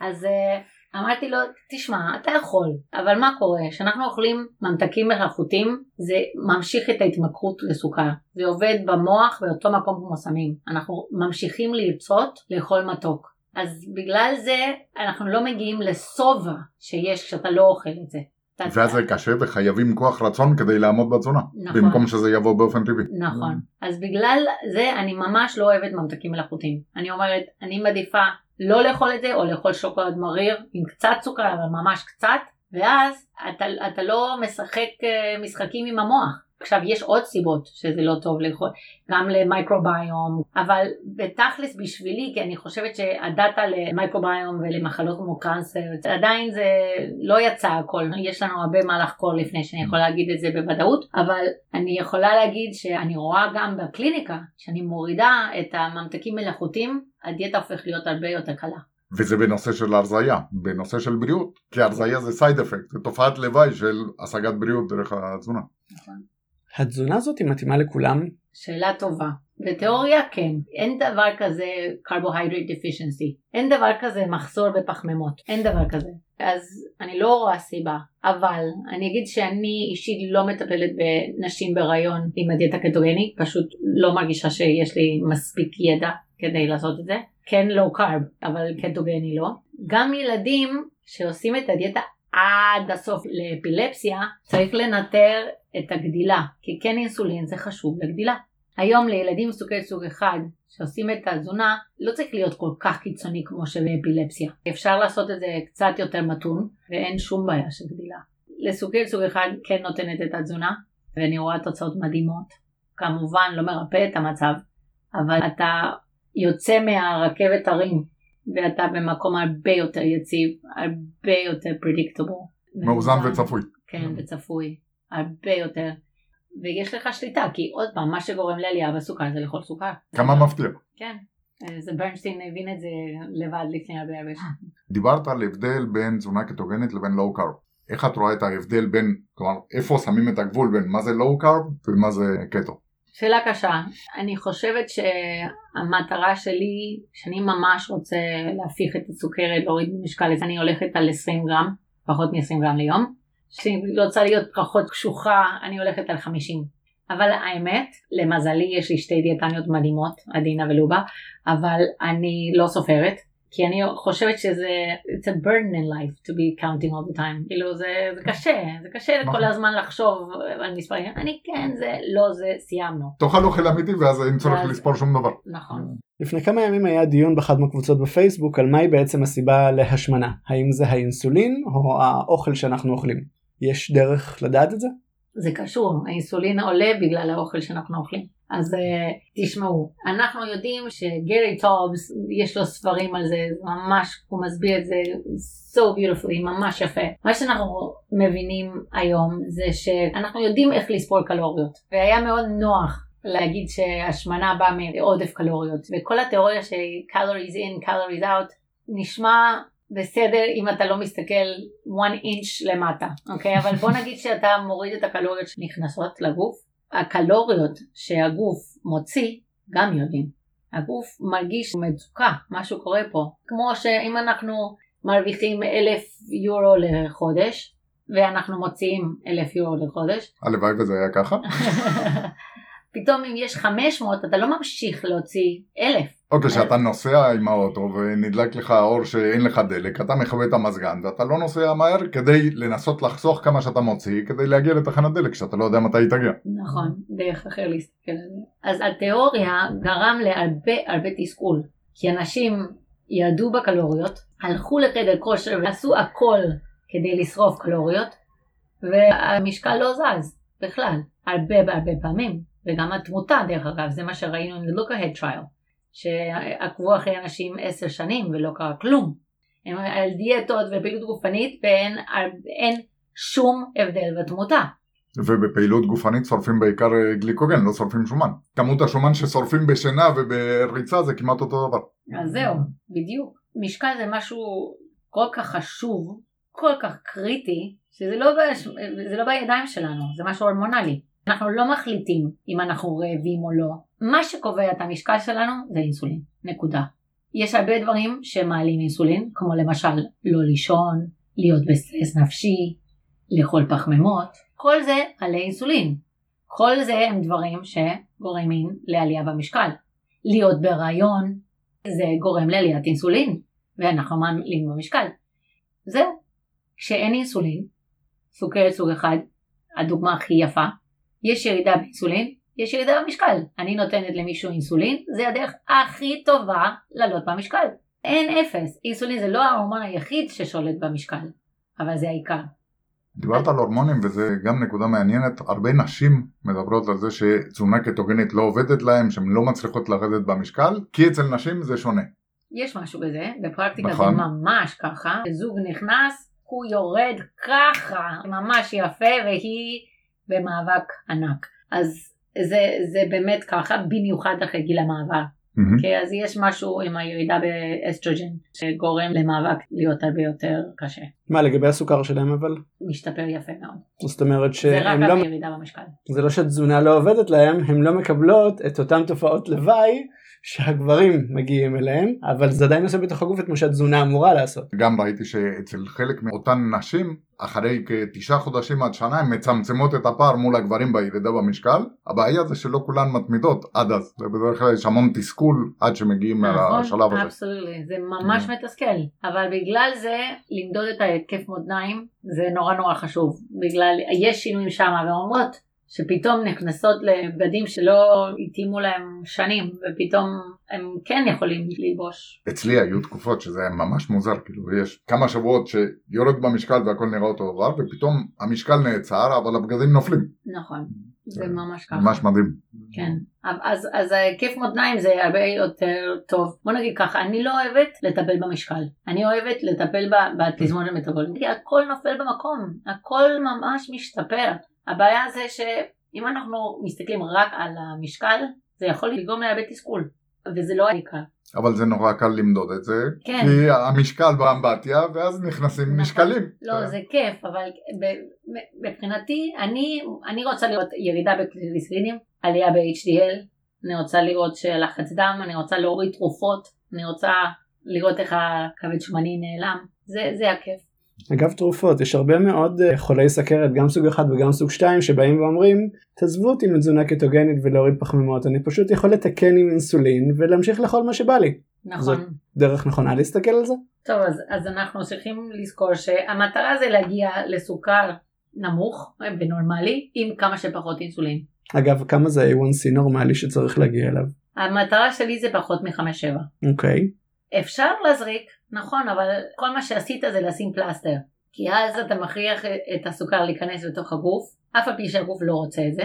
אז אה, אמרתי לו, תשמע, אתה יכול, אבל מה קורה? כשאנחנו אוכלים ממתקים מלאכותיים, זה ממשיך את ההתמכרות לסוכר. זה עובד במוח באותו מקום כמו סמים. אנחנו ממשיכים לרצות לאכול מתוק. אז בגלל זה אנחנו לא מגיעים לשובע שיש כשאתה לא אוכל את זה. ואז זה קשה וחייבים כוח רצון כדי לעמוד בתזונה. נכון. במקום שזה יבוא באופן טבעי. נכון. אז בגלל זה אני ממש לא אוהבת ממתקים מלאכותיים. אני אומרת, אני מעדיפה לא לאכול את זה, או לאכול שוקולד מריר עם קצת סוכר, אבל ממש קצת, ואז אתה, אתה לא משחק אה, משחקים עם המוח. עכשיו יש עוד סיבות שזה לא טוב לאכול, גם למייקרוביום, אבל בתכלס בשבילי, כי אני חושבת שהדאטה למייקרוביום ולמחלות כמו קאנסר, עדיין זה לא יצא הכל, יש לנו הרבה מה לחקור לפני שאני יכולה להגיד את זה בוודאות, אבל אני יכולה להגיד שאני רואה גם בקליניקה, שאני מורידה את הממתקים מלאכותיים, הדיאטה הופכת להיות הרבה יותר קלה. וזה בנושא של הרזייה, בנושא של בריאות. כי הרזייה זה סייד אפקט, זה תופעת לוואי של השגת בריאות דרך התזונה. התזונה הזאת היא מתאימה לכולם? שאלה טובה. בתיאוריה כן, אין דבר כזה carbohydrate deficiency, אין דבר כזה מחסור בפחמימות, אין דבר כזה. אז אני לא רואה סיבה, אבל אני אגיד שאני אישית לא מטפלת בנשים בהיריון עם הדיאטה קטוגנית, פשוט לא מרגישה שיש לי מספיק ידע כדי לעשות את זה. כן לואו קארב, אבל קטוגני לא. גם ילדים שעושים את הדיאטה עד הסוף לאפילפסיה, צריך לנטר את הגדילה, כי כן אינסולין זה חשוב לגדילה. היום לילדים מסוכרת סוג אחד שעושים את התזונה לא צריך להיות כל כך קיצוני כמו שבאפילפסיה. אפשר לעשות את זה קצת יותר מתון ואין שום בעיה של גדילה. לסוכרת סוג אחד כן נותנת את התזונה ואני רואה תוצאות מדהימות. כמובן לא מרפא את המצב אבל אתה יוצא מהרכבת הרים ואתה במקום הרבה יותר יציב, הרבה יותר פרדיקטובל. מאוזן וצפוי. כן, וצפוי. הרבה יותר. ויש לך שליטה, כי עוד פעם, מה שגורם לעלייה בסוכר זה לאכול סוכר. כמה מפתיע. כן. זה ברנשטיין הבין את זה לבד לפני הרבה הרבה שנים. דיברת על הבדל בין תזונה קטוגנית לבין לואו קארב. איך את רואה את ההבדל בין, כלומר, איפה שמים את הגבול בין מה זה לואו קארב ומה זה קטו? שאלה קשה. אני חושבת שהמטרה שלי, שאני ממש רוצה להפיך את הסוכרת, להוריד במשקל, אני הולכת על 20 גרם, פחות מ-20 גרם ליום. כשאני רוצה להיות פחות קשוחה, אני הולכת על 50. אבל האמת, למזלי יש לי שתי דיאטניות מדהימות, עדינה ולובה, אבל אני לא סופרת, כי אני חושבת שזה, it's a burden in life to be counting all the time, כאילו זה, זה קשה, זה קשה כל נכון. הזמן לחשוב על מספרים, אני כן, זה, לא זה, סיימנו. תאכל אוכל אמיתי ואז אין צורך ואז- לספור שום דבר. נכון. לפני כמה ימים היה דיון באחת מהקבוצות בפייסבוק על מהי בעצם הסיבה להשמנה, האם זה האינסולין או האוכל שאנחנו אוכלים. יש דרך לדעת את זה? זה קשור, האינסולין עולה בגלל האוכל שאנחנו אוכלים. אז uh, תשמעו, אנחנו יודעים שגרי טובס, יש לו ספרים על זה, ממש, הוא מסביר את זה so beautifully, ממש יפה. מה שאנחנו מבינים היום זה שאנחנו יודעים איך לספור קלוריות, והיה מאוד נוח להגיד שהשמנה באה מעודף קלוריות, וכל התיאוריה של calories in, calories out, נשמע בסדר אם אתה לא מסתכל one inch למטה, אוקיי? אבל בוא נגיד שאתה מוריד את הקלוריות שנכנסות לגוף, הקלוריות שהגוף מוציא, גם יודעים. הגוף מרגיש מצוקה, משהו קורה פה. כמו שאם אנחנו מרוויחים אלף יורו לחודש, ואנחנו מוציאים אלף יורו לחודש, הלוואי וזה היה ככה. פתאום אם יש 500 אתה לא ממשיך להוציא אלף. או כשאתה נוסע עם האוטו ונדלק לך האור שאין לך דלק, אתה מכבה את המזגן ואתה לא נוסע מהר כדי לנסות לחסוך כמה שאתה מוציא כדי להגיע לתחנת דלק שאתה לא יודע מתי היא תגיע. נכון, דרך אחר להסתכל על זה. אז התיאוריה גרם להרבה הרבה תסכול, כי אנשים ירדו בקלוריות, הלכו לחדר כושר ועשו הכל כדי לשרוף קלוריות, והמשקל לא זז בכלל, הרבה הרבה פעמים, וגם התמותה דרך אגב, זה מה שראינו עם ה-look ahead trial, שעקבו אחרי אנשים עשר שנים ולא קרה כלום. הם על דיאטות ופעילות גופנית ואין אין שום הבדל בתמותה. ובפעילות גופנית שורפים בעיקר אה, גליקוגן, לא שורפים שומן. כמות השומן ששורפים בשינה ובריצה זה כמעט אותו דבר. אז זהו, בדיוק. משקל זה משהו כל כך חשוב, כל כך קריטי, שזה לא, בש... זה לא בידיים שלנו, זה משהו הורמונלי. אנחנו לא מחליטים אם אנחנו רעבים או לא. מה שקובע את המשקל שלנו זה אינסולין, נקודה. יש הרבה דברים שמעלים אינסולין, כמו למשל לא לישון, להיות בסטרס נפשי, לאכול פחמימות, כל זה עלי אינסולין. כל זה הם דברים שגורמים לעלייה במשקל. להיות בהיריון, זה גורם לעליית אינסולין, ואנחנו מעלים במשקל. זהו. כשאין אינסולין, סוכרת סוג אחד, הדוגמה הכי יפה, יש ירידה באינסולין, יש ירידה במשקל. אני נותנת למישהו אינסולין, זה הדרך הכי טובה לעלות במשקל. אין אפס. אינסולין זה לא ההורמון היחיד ששולט במשקל, אבל זה העיקר. דיברת על הורמונים וזה גם נקודה מעניינת, הרבה נשים מדברות על זה שתזונה קטוגנית לא עובדת להם, שהן לא מצליחות לרדת במשקל, כי אצל נשים זה שונה. יש משהו בזה, בפרקטיקה נכון. זה ממש ככה, זוג נכנס, הוא יורד ככה, ממש יפה, והיא במאבק ענק. אז זה, זה באמת ככה, במיוחד אחרי גיל המעבר. מהמם. אוקיי, אז יש משהו עם הירידה באסטרוג'ן שגורם למאבק להיות הרבה יותר קשה. מה לגבי הסוכר שלהם אבל? משתפר יפה מאוד. זאת אומרת זה שהם רק לא, על ירידה במשקל. זה לא שהתזונה לא עובדת להם, הם לא מקבלות את אותן תופעות לוואי שהגברים מגיעים אליהם, אבל זה עדיין עושה בתוך הגוף את מה שהתזונה אמורה לעשות. גם ראיתי שאצל חלק מאותן נשים, אחרי כתשעה חודשים עד שנה, הן מצמצמות את הפער מול הגברים בירידה במשקל. הבעיה זה שלא כולן מתמידות עד אז, ובדרך כלל יש המון תסכול עד שמגיעים נכון, לשלב הזה. אבסולוטלי, זה ממש מתסכל, אבל בגלל זה למדוד את ההתקף מותניים זה נורא נורא חשוב, בגלל יש שינויים שם ואומרות שפתאום נכנסות לבגדים שלא התאימו להם שנים ופתאום הם כן יכולים ללבוש. אצלי היו תקופות שזה היה ממש מוזר, כאילו יש כמה שבועות שיורד במשקל והכל נראה אותו דבר, ופתאום המשקל נעצר אבל הבגדים נופלים. נכון, זה זה ממש ככה. ממש מדהים. כן, אז, אז ההיקף מותניים זה הרבה יותר טוב. בוא נגיד ככה, אני לא אוהבת לטפל במשקל, אני אוהבת לטפל בתזמון המטבולית, הכל נופל במקום, הכל ממש משתפר. הבעיה זה שאם אנחנו מסתכלים רק על המשקל, זה יכול לגרום להרבה תסכול, וזה לא העיקר. אבל זה נורא קל למדוד את זה, כן. כי המשקל באמבטיה ואז נכנסים נכון. משקלים. לא, זה כיף, אבל מבחינתי, אני, אני רוצה לראות ירידה בקליסרינים, עלייה ב-HDL, אני רוצה לראות שלחץ דם, אני רוצה להוריד תרופות, אני רוצה לראות איך הכבד שמני נעלם, זה, זה הכיף. אגב תרופות, יש הרבה מאוד אה, חולי סכרת, גם סוג 1 וגם סוג 2, שבאים ואומרים, תעזבו אותי מתזונה קטוגנית ולהוריד פחמימות, אני פשוט יכול לתקן עם אינסולין ולהמשיך לאכול מה שבא לי. נכון. דרך נכונה להסתכל על זה? טוב, אז, אז אנחנו צריכים לזכור שהמטרה זה להגיע לסוכר נמוך ונורמלי עם כמה שפחות אינסולין. אגב, כמה זה A1C נורמלי שצריך להגיע אליו? המטרה שלי זה פחות מחמש-שבע. אוקיי. אפשר להזריק, נכון, אבל כל מה שעשית זה לשים פלסטר. כי אז אתה מכריח את הסוכר להיכנס לתוך הגוף, אף על פי שהגוף לא רוצה את זה,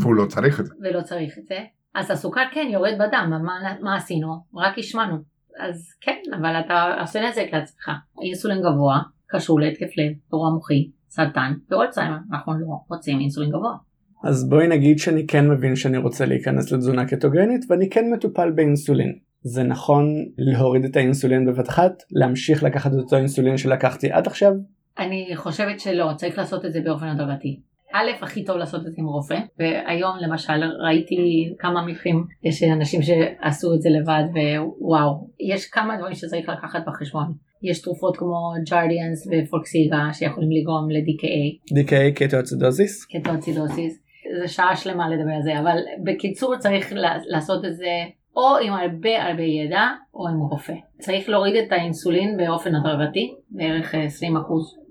והוא לא צריך את זה. ולא צריך את זה. אז הסוכר כן יורד בדם, מה, מה עשינו? רק השמענו. אז כן, אבל אתה עושה נזק לעצמך. אינסולין גבוה קשור להתקף לב, אירוע מוחי, סרטן ואולצהיימר. אנחנו לא רוצים אינסולין גבוה. אז בואי נגיד שאני כן מבין שאני רוצה להיכנס לתזונה קטוגנית ואני כן מטופל באינסולין. זה נכון להוריד את האינסולין בבת אחת? להמשיך לקחת את אותו אינסולין שלקחתי עד עכשיו? אני חושבת שלא, צריך לעשות את זה באופן הדרגתי. א', הכי טוב לעשות את זה עם רופא, והיום למשל ראיתי כמה מקרים, יש אנשים שעשו את זה לבד ווואו, יש כמה דברים שצריך לקחת בחשבון. יש תרופות כמו ג'רדיאנס ופולקסיגה שיכולים לגרום ל-DKA, DKA קטואצידוזיס? קטואצידוסיס, זה שעה שלמה לדבר על זה, אבל בקיצור צריך לעשות את זה או עם הרבה הרבה ידע או עם רופא. צריך להוריד את האינסולין באופן הדרגתי, בערך 20%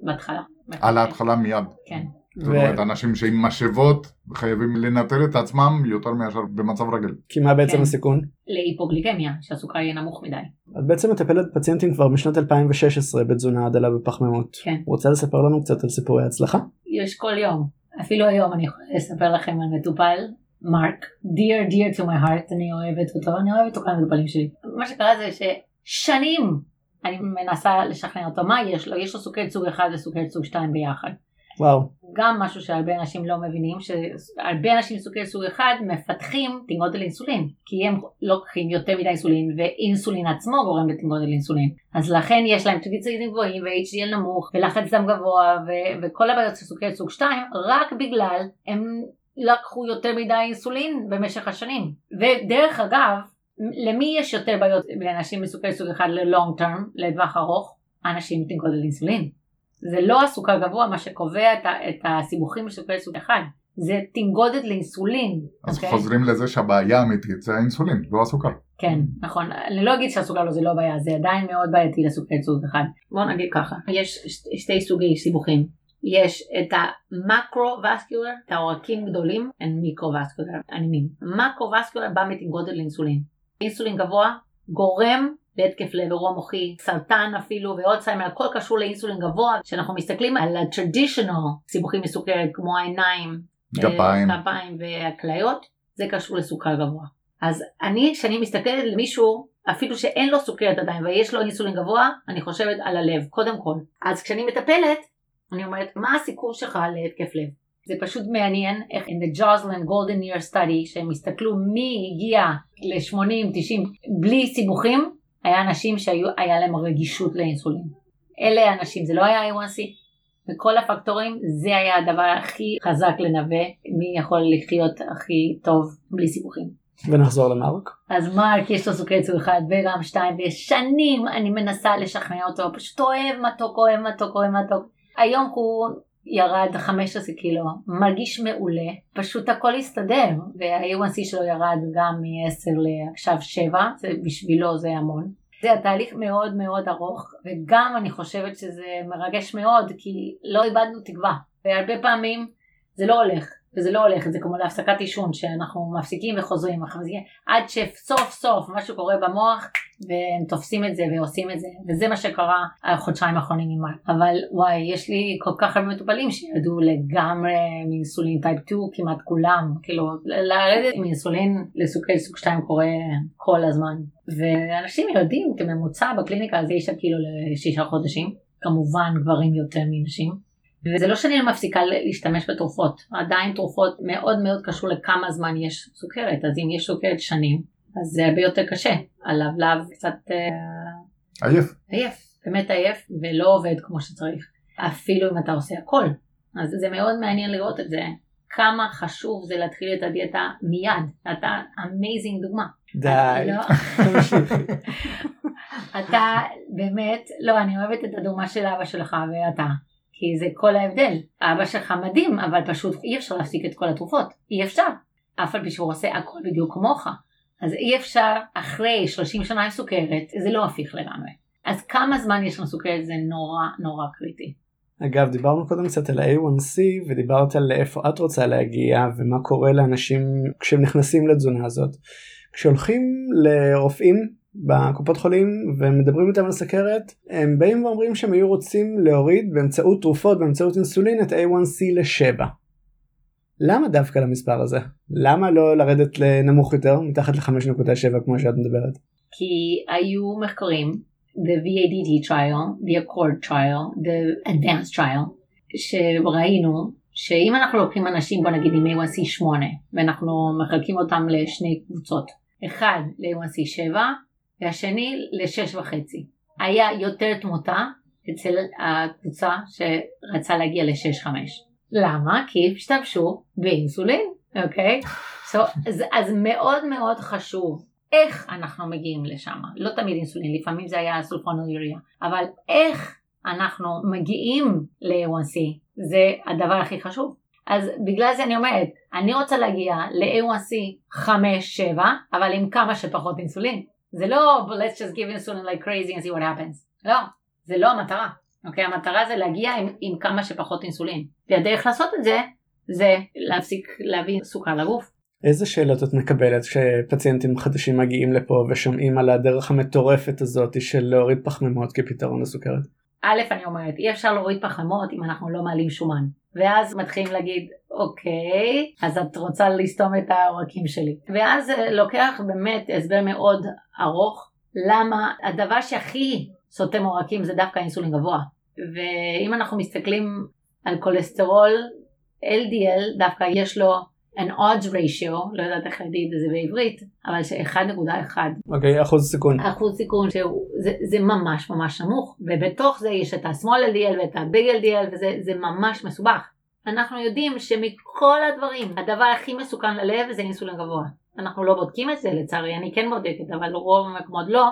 בהתחלה. על ההתחלה מיד. כן. זאת אומרת, אנשים שעם משאבות חייבים לנטר את עצמם יותר מאשר במצב רגיל. כי מה בעצם כן. הסיכון? להיפוגליקמיה, שהסוכר יהיה נמוך מדי. את בעצם מטפלת פציינטים כבר משנת 2016 בתזונה הדלה בפחמימות. כן. רוצה לספר לנו קצת על סיפורי הצלחה? יש כל יום. אפילו היום אני יכולה לספר לכם על מטופל, מרק, dear dear to my heart, אני אוהבת אותו, אני אוהבת אותו כל המטופלים שלי. מה שקרה זה ששנים אני מנסה לשכנע אותו מה יש לו, יש לו סוכרת סוג 1 וסוכרת סוג 2 ביחד. וואו. גם משהו שהרבה אנשים לא מבינים, שהרבה אנשים סוכרת סוג 1 מפתחים תנגודת אינסולין, כי הם לוקחים יותר מדי אינסולין, ואינסולין עצמו גורם לתנגודת אינסולין. אז לכן יש להם טריגליצרידים גבוהים ו-HDL נמוך, ולחץ דם גבוה, ו- וכל הבעיות של סוכרת סוג 2, רק בגלל הם לקחו יותר מדי אינסולין במשך השנים. ודרך אגב, למי יש יותר בעיות לאנשים מסוכרת סוג 1 ל-long term, לטווח ארוך? אנשים עם תנגודת אינסולין. זה לא הסוכר גבוה מה שקובע את, את הסיבוכים בסוכרת סוג 1, זה תנגודת לאינסולין. אז אוקיי? חוזרים לזה שהבעיה האמיתית זה האינסולין, לא הסוכר. כן, נכון. אני לא אגיד שהסוכר לא זה לא בעיה, זה עדיין מאוד בעייתי לסוכרת סוג 1. בואו נגיד ככה, יש שתי סוגי סיבוכים. יש את המקרו-וסקולר, את העורקים גדולים, הם מיקרו-וסקולר, ענימים. מקרו-וסקולר בא מתנגודת לאינסולין. אינסולין גבוה גורם להתקף לב, אירוע מוחי, סרטן אפילו ואולצהיימר, הכל קשור לאינסולין גבוה. כשאנחנו מסתכלים על ה-traditional סיבוכים מסוכרת כמו העיניים, גפיים. אה, גפיים והכליות, זה קשור לסוכר גבוה. אז אני, כשאני מסתכלת למישהו, אפילו שאין לו סוכרת עדיין ויש לו אינסולין גבוה, אני חושבת על הלב, קודם כל. אז כשאני מטפלת, אני אומרת, מה הסיכון שלך להתקף לב? זה פשוט מעניין איך in the Joslin Golden Year Study שהם הסתכלו מי הגיע ל-80-90 בלי סיבוכים, היה אנשים שהיה להם רגישות לאינסולין. אלה האנשים, זה לא היה A1C. מכל הפקטורים זה היה הדבר הכי חזק לנבא מי יכול לחיות הכי טוב בלי סיבוכים. ונחזור למרק. אז מרק יש לו סוכרת סוג אחד וגם שתיים ושנים אני מנסה לשכנע אותו פשוט אוהב מתוק אוהב מתוק אוהב מתוק. היום הוא ירד 15 קילו, מרגיש מעולה, פשוט הכל הסתדר, וה-A1C שלו ירד גם מ-10 לעכשיו 7, זה בשבילו זה המון. זה התהליך מאוד מאוד ארוך, וגם אני חושבת שזה מרגש מאוד, כי לא איבדנו תקווה, והרבה פעמים זה לא הולך. וזה לא הולך, זה כמו להפסקת עישון, שאנחנו מפסיקים וחוזרים, עד שסוף סוף משהו קורה במוח והם תופסים את זה ועושים את זה, וזה מה שקרה החודשיים האחרונים עם מרק. אבל וואי, יש לי כל כך הרבה מטופלים שירדו לגמרי מאינסולין טייפ 2, כמעט כולם, כאילו לרדת מאינסולין לסוכרי סוג 2 קורה כל הזמן. ואנשים יודעים כממוצע בקליניקה זה יש כאילו לשישה חודשים, כמובן גברים יותר מנשים. וזה לא שאני מפסיקה להשתמש בתרופות, עדיין תרופות מאוד מאוד קשור לכמה זמן יש סוכרת, אז אם יש סוכרת שנים, אז זה הרבה יותר קשה, הלבלב קצת אה, עייף, עייף, באמת עייף ולא עובד כמו שצריך, אפילו אם אתה עושה הכל, אז זה מאוד מעניין לראות את זה, כמה חשוב זה להתחיל את הדיאטה מיד, אתה amazing דוגמה. די. לא. אתה באמת, לא, אני אוהבת את הדוגמה של אבא שלך ואתה. כי זה כל ההבדל. אבא שלך מדהים, אבל פשוט אי אפשר להפסיק את כל התרופות. אי אפשר. אף על פי שהוא עושה הכל בדיוק כמוך. אז אי אפשר אחרי 30 שנה עם סוכרת, זה לא הפיך לגמרי. אז כמה זמן יש לנו סוכרת זה נורא נורא קריטי. אגב דיברנו קודם קצת על ה-A1C ודיברת על איפה את רוצה להגיע ומה קורה לאנשים כשהם נכנסים לתזונה הזאת. כשהולכים לרופאים בקופות חולים ומדברים איתם על סכרת הם באים ואומרים שהם היו רוצים להוריד באמצעות תרופות באמצעות אינסולין את A1C ל-7. למה דווקא למספר הזה? למה לא לרדת לנמוך יותר מתחת ל-5.7 כמו שאת מדברת? כי היו מחקרים, the VADT trial, the Accord trial, the Advanced trial, שראינו שאם אנחנו לוקחים אנשים בוא נגיד עם A1C 8 ואנחנו מחלקים אותם לשני קבוצות, אחד ל-A1C 7 והשני לשש וחצי. היה יותר תמותה אצל הקבוצה שרצה להגיע לשש חמש. למה? כי השתמשו באינסולין, אוקיי? So, אז, אז מאוד מאוד חשוב איך אנחנו מגיעים לשם. לא תמיד אינסולין, לפעמים זה היה סולפונוליריה, אבל איך אנחנו מגיעים ל-A1C זה הדבר הכי חשוב. אז בגלל זה אני אומרת, אני רוצה להגיע ל-A1C 5-7, אבל עם כמה שפחות אינסולין. זה לא let's just give insulin like crazy and see what happens. לא, זה לא המטרה. אוקיי, המטרה זה להגיע עם, עם כמה שפחות אינסולין. והדרך לעשות את זה, זה להפסיק להביא סוכר לגוף. איזה שאלות את מקבלת כשפציינטים חדשים מגיעים לפה ושומעים על הדרך המטורפת הזאת של להוריד פחמימות כפתרון לסוכרת? א', אני אומרת, אי אפשר להוריד פחמות אם אנחנו לא מעלים שומן. ואז מתחילים להגיד, אוקיי, אז את רוצה לסתום את העורקים שלי. ואז לוקח באמת הסבר מאוד ארוך, למה הדבר שהכי סותם עורקים זה דווקא אינסולין גבוה. ואם אנחנו מסתכלים על כולסטרול, LDL דווקא יש לו an odds ratio, לא יודעת איך להגיד את זה בעברית, אבל ש-1.1. אוקיי, okay, אחוז סיכון. אחוז סיכון, שזה ממש ממש נמוך, ובתוך זה יש את ה-small LDL ואת ה-big LDL, וזה ממש מסובך. אנחנו יודעים שמכל הדברים, הדבר הכי מסוכן ללב זה אינסולין גבוה. אנחנו לא בודקים את זה לצערי, אני כן בודקת, אבל רוב המקומות לא.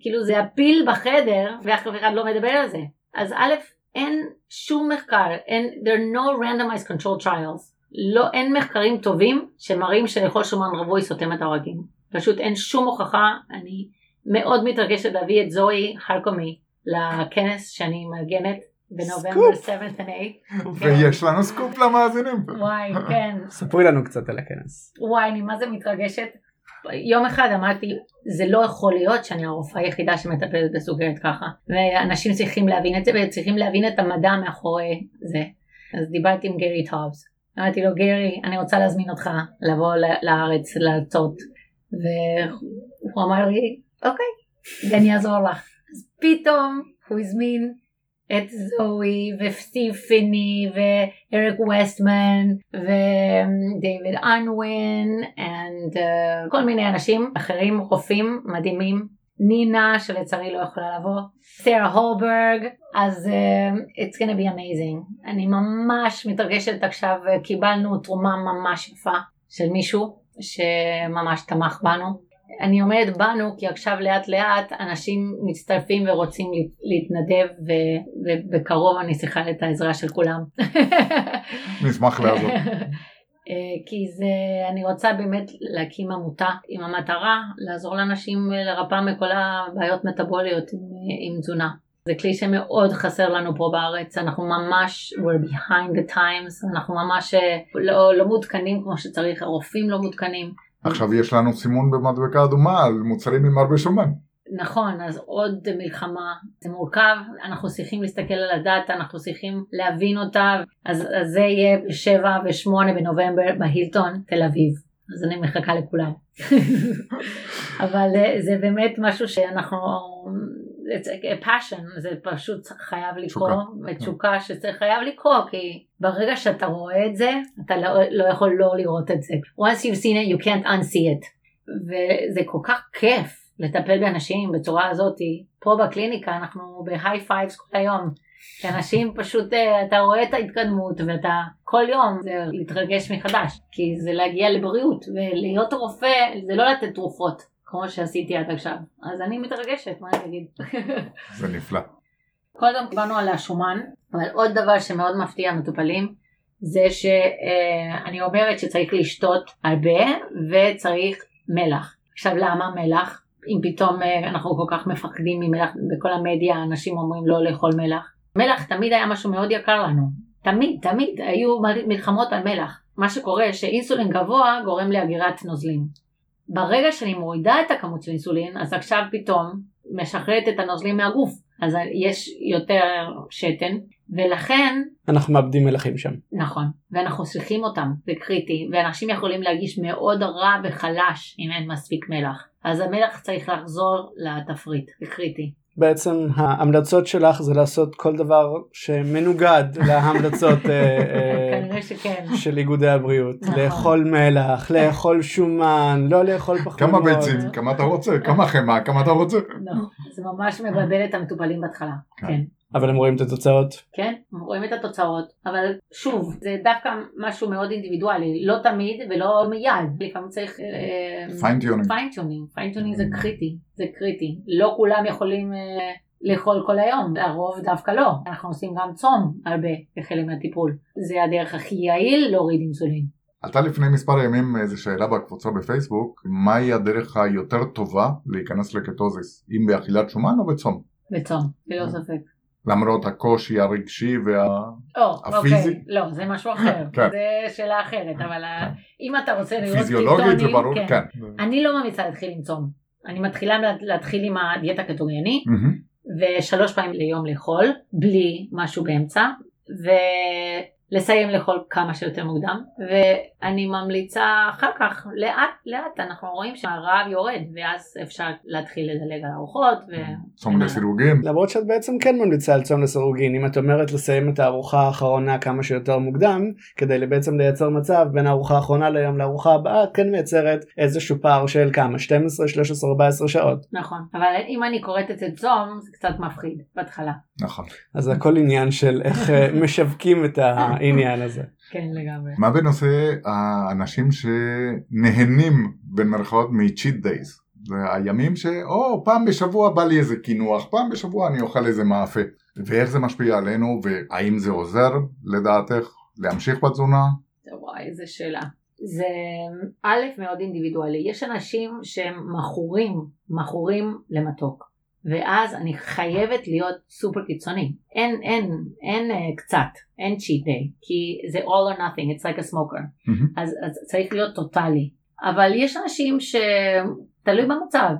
כאילו זה הפיל בחדר, ואף אחד לא מדבר על זה. אז א', אין שום מחקר, אין, there are no randomized control trials. לא, אין מחקרים טובים שמראים שלאכול שומן רווי סותם את העורקים. פשוט אין שום הוכחה, אני מאוד מתרגשת להביא את זוהי חרקומי לכנס שאני מארגנת בנובמבר 7 ו 8. ויש לנו סקופ למאזינים. וואי, כן. ספרי לנו קצת על הכנס. וואי, אני מה זה מתרגשת. יום אחד אמרתי, זה לא יכול להיות שאני הרופאה היחידה שמטפלת בסוכרת ככה. ואנשים צריכים להבין את זה וצריכים להבין את המדע מאחורי זה. אז דיברתי עם גרי טובס. אמרתי לו, גרי, אני רוצה להזמין אותך לבוא לארץ להרצות. והוא אמר לי, אוקיי, אני אעזור לך. אז פתאום הוא הזמין את זוהי וסטיב פיני ואריק ווסטמן ודייוויד אנווין וכל מיני אנשים אחרים רופאים מדהימים נינה שלצערי לא יכולה לבוא, סרה הולברג, אז uh, it's gonna be amazing. אני ממש מתרגשת עכשיו, קיבלנו תרומה ממש יפה של מישהו שממש תמך בנו. אני אומרת בנו כי עכשיו לאט לאט אנשים מצטרפים ורוצים להתנדב ו, ובקרוב אני צריכה את העזרה של כולם. נשמח לעזור. אה, כי זה, אני רוצה באמת להקים עמותה עם המטרה לעזור לאנשים לרפא מכל הבעיות מטבוליות עם, עם תזונה. זה כלי שמאוד חסר לנו פה בארץ, אנחנו ממש, we're behind the times, אנחנו ממש אה, לא, לא מעודכנים כמו שצריך, הרופאים לא מעודכנים. עכשיו יש לנו סימון במדבקה אדומה על מוצרים עם הרבה שומן. נכון, אז עוד מלחמה, זה מורכב, אנחנו צריכים להסתכל על הדת, אנחנו צריכים להבין אותה, אז, אז זה יהיה ב-7 ו-8 בנובמבר בהילטון, תל אביב. אז אני מחכה לכולם. אבל אה, זה באמת משהו שאנחנו, it's a passion, זה פשוט חייב לקרות, ותשוקה שצריך חייב לקרות, כי ברגע שאתה רואה את זה, אתה לא, לא יכול לא לראות את זה. once you've seen it, you can't unsee it. וזה כל כך כיף. לטפל באנשים בצורה הזאת. פה בקליניקה אנחנו ב high fives כל היום. אנשים פשוט, אה, אתה רואה את ההתקדמות ואתה כל יום זה להתרגש מחדש. כי זה להגיע לבריאות ולהיות רופא זה לא לתת תרופות כמו שעשיתי עד עכשיו. אז אני מתרגשת, מה אני אגיד? זה נפלא. קודם דיברנו על השומן, אבל עוד דבר שמאוד מפתיע מטופלים זה שאני אה, אומרת שצריך לשתות הרבה וצריך מלח. עכשיו למה מלח? אם פתאום אה, אנחנו כל כך מפחדים ממלח, בכל המדיה אנשים אומרים לא לאכול מלח. מלח תמיד היה משהו מאוד יקר לנו. תמיד, תמיד היו מלחמות על מלח. מה שקורה שאינסולין גבוה גורם לאגירת נוזלים. ברגע שאני מורידה את הכמות של אינסולין, אז עכשיו פתאום משחררת את הנוזלים מהגוף. אז יש יותר שתן, ולכן... אנחנו מאבדים מלחים שם. נכון, ואנחנו צריכים אותם, זה קריטי, ואנשים יכולים להרגיש מאוד רע וחלש אם אין מספיק מלח. אז המלח צריך לחזור לתפריט, זה קריטי. בעצם ההמלצות שלך זה לעשות כל דבר שמנוגד להמלצות אה, אה, של איגודי הבריאות. נכון. לאכול מלח, לאכול שומן, לא לאכול פחות. כמה ביצים, כמה אתה רוצה, כמה חמאה, כמה אתה רוצה. נכון, זה ממש מבלבל את המטופלים בהתחלה, כן. אבל הם רואים את התוצאות? כן, הם רואים את התוצאות, אבל שוב, זה דווקא משהו מאוד אינדיבידואלי, לא תמיד ולא מיד, לפעמים צריך fine tuning, fine tuning, fine tuning זה קריטי, זה קריטי, לא כולם יכולים uh, לאכול כל היום, הרוב דווקא לא, אנחנו עושים גם צום הרבה כחלק מהטיפול, זה הדרך הכי יעיל להוריד אינסולין. עלתה לפני מספר ימים איזו שאלה בקבוצה בפייסבוק, מהי הדרך היותר טובה להיכנס לקטוזיס, אם באכילת שומן או בצום? בצום, ללא ספק. למרות הקושי הרגשי והפיזי? אוקיי, לא, זה משהו אחר, כן. זה שאלה אחרת, אבל כן. אם אתה רוצה לראות פיזיולוגית זה ברור, כן. כן. אני לא ממליצה להתחיל עם צום, אני מתחילה להתחיל עם הדיאטה קטוגני, ושלוש פעמים ליום לאכול, בלי משהו באמצע, ו... לסיים לאכול כמה שיותר מוקדם ואני ממליצה אחר כך לאט לאט אנחנו רואים שהרעב יורד ואז אפשר להתחיל לדלג על ארוחות. ו... צום לסירוגין. למרות שאת בעצם כן ממליצה על צום לסירוגין אם את אומרת לסיים את הארוחה האחרונה כמה שיותר מוקדם כדי בעצם לייצר מצב בין הארוחה האחרונה ליום לארוחה הבאה את כן מייצרת איזשהו פער של כמה 12 13 14 שעות. נכון אבל אם אני קוראת את זה צום זה קצת מפחיד בהתחלה. נכון. אז הכל עניין של איך אה, משווקים את. העניין הזה. כן לגמרי. מה בנושא האנשים שנהנים במרכאות מ-cheat days? זה הימים שאו פעם בשבוע בא לי איזה קינוח, פעם בשבוע אני אוכל איזה מאפה. ואיך זה משפיע עלינו והאם זה עוזר לדעתך להמשיך בתזונה? וואי איזה שאלה. זה א' מאוד אינדיבידואלי, יש אנשים שהם מכורים, מכורים למתוק. ואז אני חייבת להיות סופר קיצוני. אין, אין, אין uh, קצת, אין cheat day, כי זה all or nothing, it's like a smoker. Mm-hmm. אז, אז צריך להיות טוטאלי. אבל יש אנשים שתלוי במצב,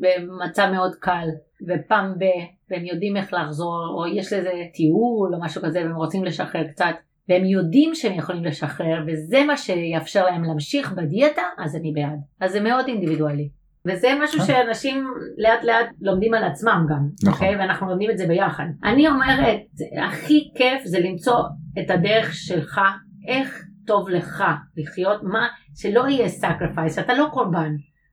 במצב מאוד קל, ופעם ב... והם יודעים איך לחזור, או יש לזה טיול או משהו כזה, והם רוצים לשחרר קצת, והם יודעים שהם יכולים לשחרר, וזה מה שיאפשר להם להמשיך בדיאטה, אז אני בעד. אז זה מאוד אינדיבידואלי. וזה משהו שאנשים לאט לאט לומדים על עצמם גם, נכון. אוקיי? ואנחנו לומדים את זה ביחד. אני אומרת, הכי כיף זה למצוא את הדרך שלך, איך טוב לך לחיות, מה, שלא יהיה sacrifice, אתה לא קורבן.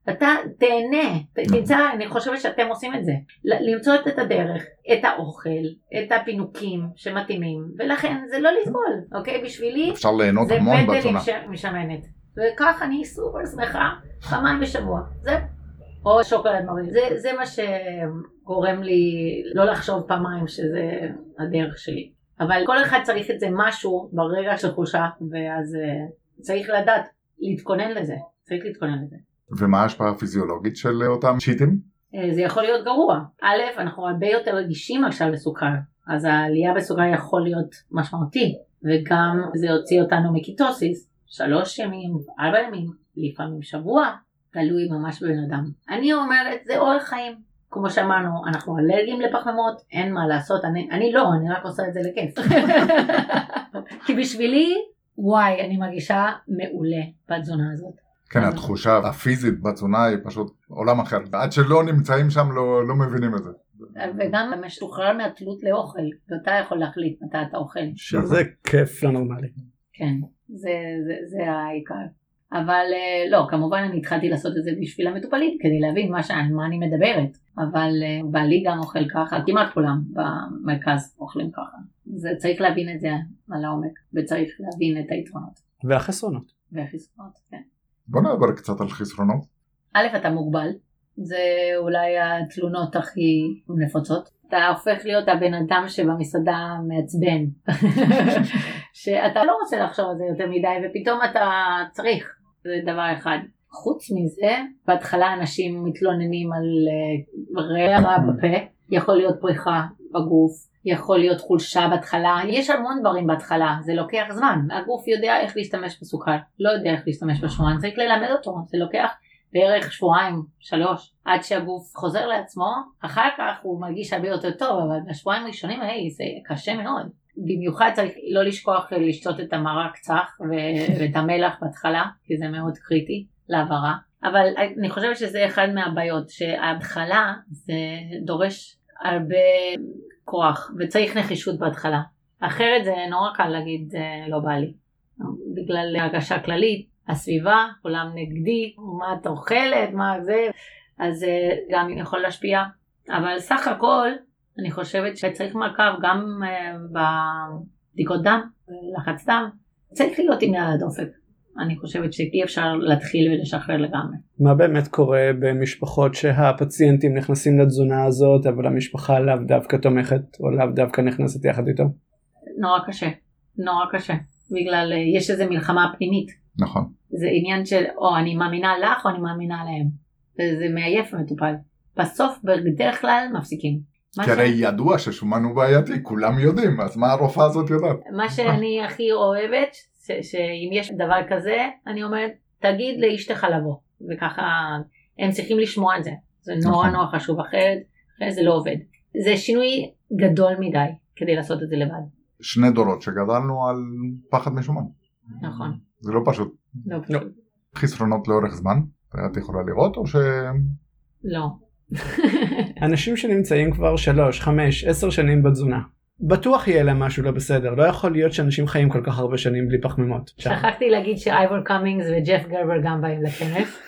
אתה תהנה, ת- תמצא, אני חושבת שאתם עושים את זה, למצוא את הדרך, את האוכל, את הפינוקים שמתאימים, ולכן זה לא לסבול, אוקיי? בשבילי אפשר ליהנות זה המון פטל בתזונה. עם ש- משמנת. וכך אני סופר שמחה פעמיים בשבוע. זה, או שוקולד מריר. זה, זה מה שגורם לי לא לחשוב פעמיים שזה הדרך שלי. אבל כל אחד צריך את זה משהו ברגע של חולשה, ואז אה, צריך לדעת להתכונן לזה. צריך להתכונן לזה. ומה ההשפעה הפיזיולוגית של אותם צ'יטים? אה, זה יכול להיות גרוע. א', אנחנו הרבה יותר רגישים עכשיו לסוכר, אז העלייה בסוכר יכול להיות משמעותי, וגם זה יוציא אותנו מקיטוסיס, שלוש ימים, ארבע ימים, לפעמים שבוע, תלוי ממש בבן אדם. אני אומרת, זה אורח חיים. כמו שאמרנו, אנחנו אלרגיים לפחמימות, אין מה לעשות, אני, אני לא, אני רק עושה את זה לכיף. כי בשבילי, וואי, אני מרגישה מעולה בתזונה הזאת. כן, התחושה הפיזית בתזונה היא פשוט עולם אחר. עד שלא נמצאים שם לא, לא מבינים את זה. וגם משוחרר מהתלות לאוכל, ואתה יכול להחליט מתי אתה אוכל. שזה כיף לא נורמלי. כן, זה, זה, זה העיקר. אבל אה, לא, כמובן אני התחלתי לעשות את זה בשביל המטופלים, כדי להבין מה, ש... על מה אני מדברת. אבל אה, בעלי גם אוכל ככה, כמעט כולם במרכז אוכלים ככה. זה, צריך להבין את זה על העומק, וצריך להבין את היתרונות והחסרונות. והחסרונות, כן. בוא נדבר קצת על חסרונות. א', אתה מוגבל, זה אולי התלונות הכי נפוצות. אתה הופך להיות הבן אדם שבמסעדה מעצבן, שאתה לא רוצה לחשוב על זה יותר מדי ופתאום אתה צריך, זה דבר אחד. חוץ מזה, בהתחלה אנשים מתלוננים על אה, רע בפה, יכול להיות פריחה בגוף, יכול להיות חולשה בהתחלה, יש המון דברים בהתחלה, זה לוקח זמן, הגוף יודע איך להשתמש בסוכר, לא יודע איך להשתמש בשומן, צריך ללמד אותו, זה לוקח בערך שבועיים, שלוש, עד שהגוף חוזר לעצמו, אחר כך הוא מרגיש הרבה יותר טוב, אבל בשבועיים הראשונים האלה זה קשה מאוד. במיוחד צריך לא לשכוח לשתות את המרק צח ו- ואת המלח בהתחלה, כי זה מאוד קריטי להעברה. אבל אני חושבת שזה אחד מהבעיות, שההתחלה זה דורש הרבה כוח וצריך נחישות בהתחלה. אחרת זה נורא קל להגיד "אה, לא בא לי. בגלל הרגשה כללית, הסביבה, כולם נגדי, מה את אוכלת, מה זה, אז זה גם יכול להשפיע. אבל סך הכל, אני חושבת שצריך מעקב גם אה, בבדיקות דם, לחץ דם, צריך להיות עם יד הדופק. אני חושבת שאי אפשר להתחיל ולשחרר לגמרי. מה באמת קורה במשפחות שהפציינטים נכנסים לתזונה הזאת אבל המשפחה לאו דווקא תומכת או לאו דווקא נכנסת יחד איתו? נורא קשה, נורא קשה. בגלל, אה, יש איזו מלחמה פנימית. נכון. זה עניין של או אני מאמינה לך או אני מאמינה להם. וזה מעייף המטופל. בסוף בדרך כלל מפסיקים. כי ש- הרי ידוע ששומן הוא בעייתי, כולם יודעים, אז מה הרופאה הזאת יודעת? מה שאני הכי אוהבת, ש- שאם יש דבר כזה, אני אומרת, תגיד לאשתך לבוא. וככה, הם צריכים לשמוע את זה. זה נורא נכון. נורא חשוב, אחרת, אחרת זה לא עובד. זה שינוי גדול מדי כדי לעשות את זה לבד. שני דורות שגדלנו על פחד משומן. נכון. זה לא פשוט. לא פשוט. חסרונות לאורך זמן, את יכולה לראות או ש... לא. אנשים שנמצאים כבר 3, 5, 10 שנים בתזונה. בטוח יהיה להם משהו לא בסדר, לא יכול להיות שאנשים חיים כל כך הרבה שנים בלי פחמימות. שכחתי להגיד שאייבור קאמינגס וג'ף גרבר גם באים לכנס.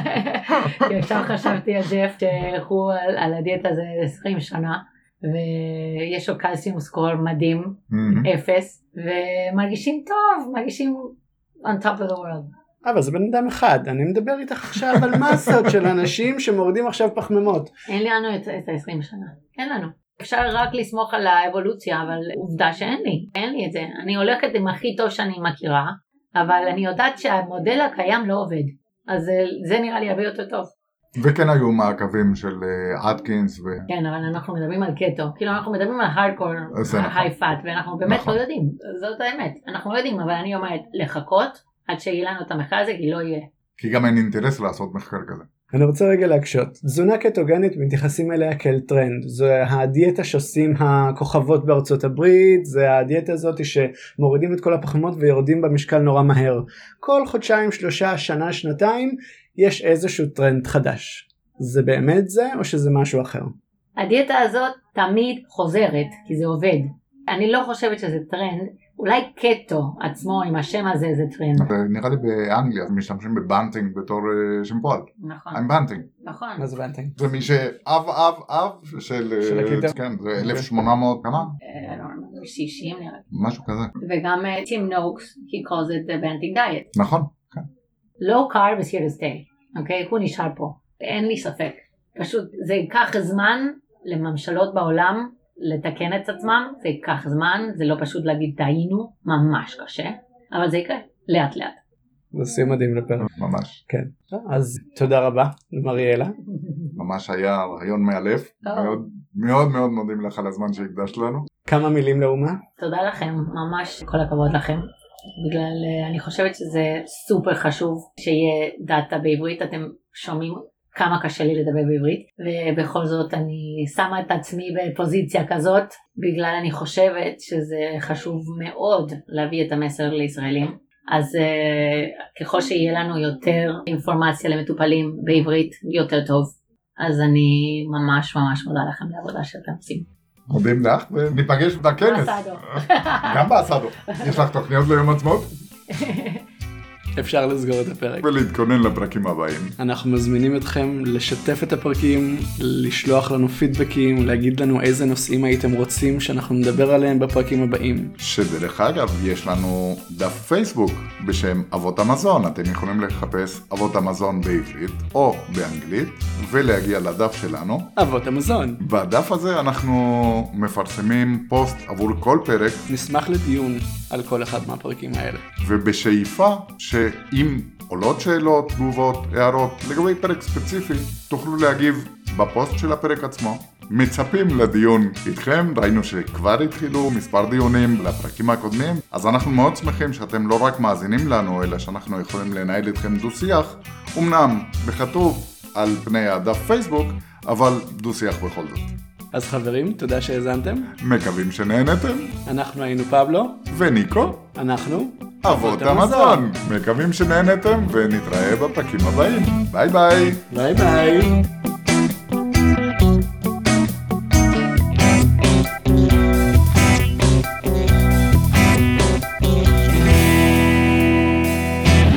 כי עכשיו חשבתי על ג'ף שהוא על, על הדיאטה זה 20 שנה. ויש לו קלסיום סקור מדהים, מהמם. אפס, ומרגישים טוב, מרגישים on top of the world. אבל זה בן אדם אחד, אני מדבר איתך עכשיו על מסות של אנשים שמורידים עכשיו פחמימות. אין לנו את, את ה-20 שנה, אין לנו. אפשר רק לסמוך על האבולוציה, אבל עובדה שאין לי, אין לי את זה. אני הולכת עם הכי טוב שאני מכירה, אבל אני יודעת שהמודל הקיים לא עובד. אז זה, זה נראה לי הרבה יותר טוב. וכן היו מעקבים של אה, אטקינס ו... כן, אבל אנחנו מדברים על קטו. כאילו אנחנו מדברים על הארדקור, נכון. היי פאט, ואנחנו באמת נכון. לא יודעים. זאת האמת. אנחנו לא יודעים, אבל אני אומרת, לחכות עד שיהיה לנו את המחקר הזה, כי לא יהיה. כי גם אין אינטרס לעשות מחקר כזה. אני רוצה רגע להקשות. תזונה קטוגנית מתייחסים אליה כאל טרנד. זו הדיאטה שעושים הכוכבות בארצות הברית, זה הדיאטה הזאת שמורידים את כל הפחמימות ויורדים במשקל נורא מהר. כל חודשיים, שלושה, שנה, שנתיים, יש איזשהו טרנד חדש. זה באמת זה או שזה משהו אחר? הדיאטה הזאת תמיד חוזרת, כי זה עובד. אני לא חושבת שזה טרנד, אולי קטו עצמו עם השם הזה זה טרנד. נראה לי באנגליה משתמשים ב banting בתור אה, שם פועל. נכון, I'm banting. נכון. מה זה banting? זה מי שאב אב אב של... אה, של הקטו? כן, זה 1800 כמה? אה, לא 60 נראה לי. משהו כזה. וגם טים נוקס, he calls it the banting diet. נכון. low carb is here to stay, אוקיי? הוא נשאר פה, אין לי ספק. פשוט זה ייקח זמן לממשלות בעולם לתקן את עצמם, זה ייקח זמן, זה לא פשוט להגיד טעינו, ממש קשה, אבל זה יקרה, לאט לאט. זה מדהים לפרק. ממש. כן. אז תודה רבה למריאלה. ממש היה רעיון מאלף. מאוד מאוד מאוד מודים לך על הזמן שהקדשת לנו. כמה מילים לאומה? תודה לכם, ממש כל הכבוד לכם. בגלל, אה, אני חושבת שזה סופר חשוב שיהיה דאטה בעברית, אתם שומעים כמה קשה לי לדבר בעברית, ובכל זאת אני שמה את עצמי בפוזיציה כזאת, בגלל אני חושבת שזה חשוב מאוד להביא את המסר לישראלים. אז uh, ככל שיהיה לנו יותר אינפורמציה למטופלים בעברית, יותר טוב. אז אני ממש ממש מודה לכם לעבודה שאתם עושים. מודים לך וניפגש בכנס. באסדו. גם באסדו. יש לך תוכניות ליום עצמאות? אפשר לסגור את הפרק. ולהתכונן לפרקים הבאים. אנחנו מזמינים אתכם לשתף את הפרקים, לשלוח לנו פידבקים, להגיד לנו איזה נושאים הייתם רוצים שאנחנו נדבר עליהם בפרקים הבאים. שדרך אגב, יש לנו דף פייסבוק בשם אבות המזון. אתם יכולים לחפש אבות המזון בעברית או באנגלית ולהגיע לדף שלנו. אבות המזון. בדף הזה אנחנו מפרסמים פוסט עבור כל פרק נשמח לדיון על כל אחד מהפרקים האלה. ובשאיפה שאם עולות שאלות, תגובות, הערות לגבי פרק ספציפי, תוכלו להגיב בפוסט של הפרק עצמו. מצפים לדיון איתכם, ראינו שכבר התחילו מספר דיונים לפרקים הקודמים, אז אנחנו מאוד שמחים שאתם לא רק מאזינים לנו, אלא שאנחנו יכולים לנהל איתכם דו-שיח, אמנם בכתוב על פני הדף פייסבוק, אבל דו-שיח בכל זאת. אז חברים, תודה שהאזנתם. מקווים שנהנתם, אנחנו היינו פבלו, וניקו, אנחנו אבות המזון. מקווים שנהנתם, ונתראה בפרקים הבאים. ביי ביי. ביי ביי.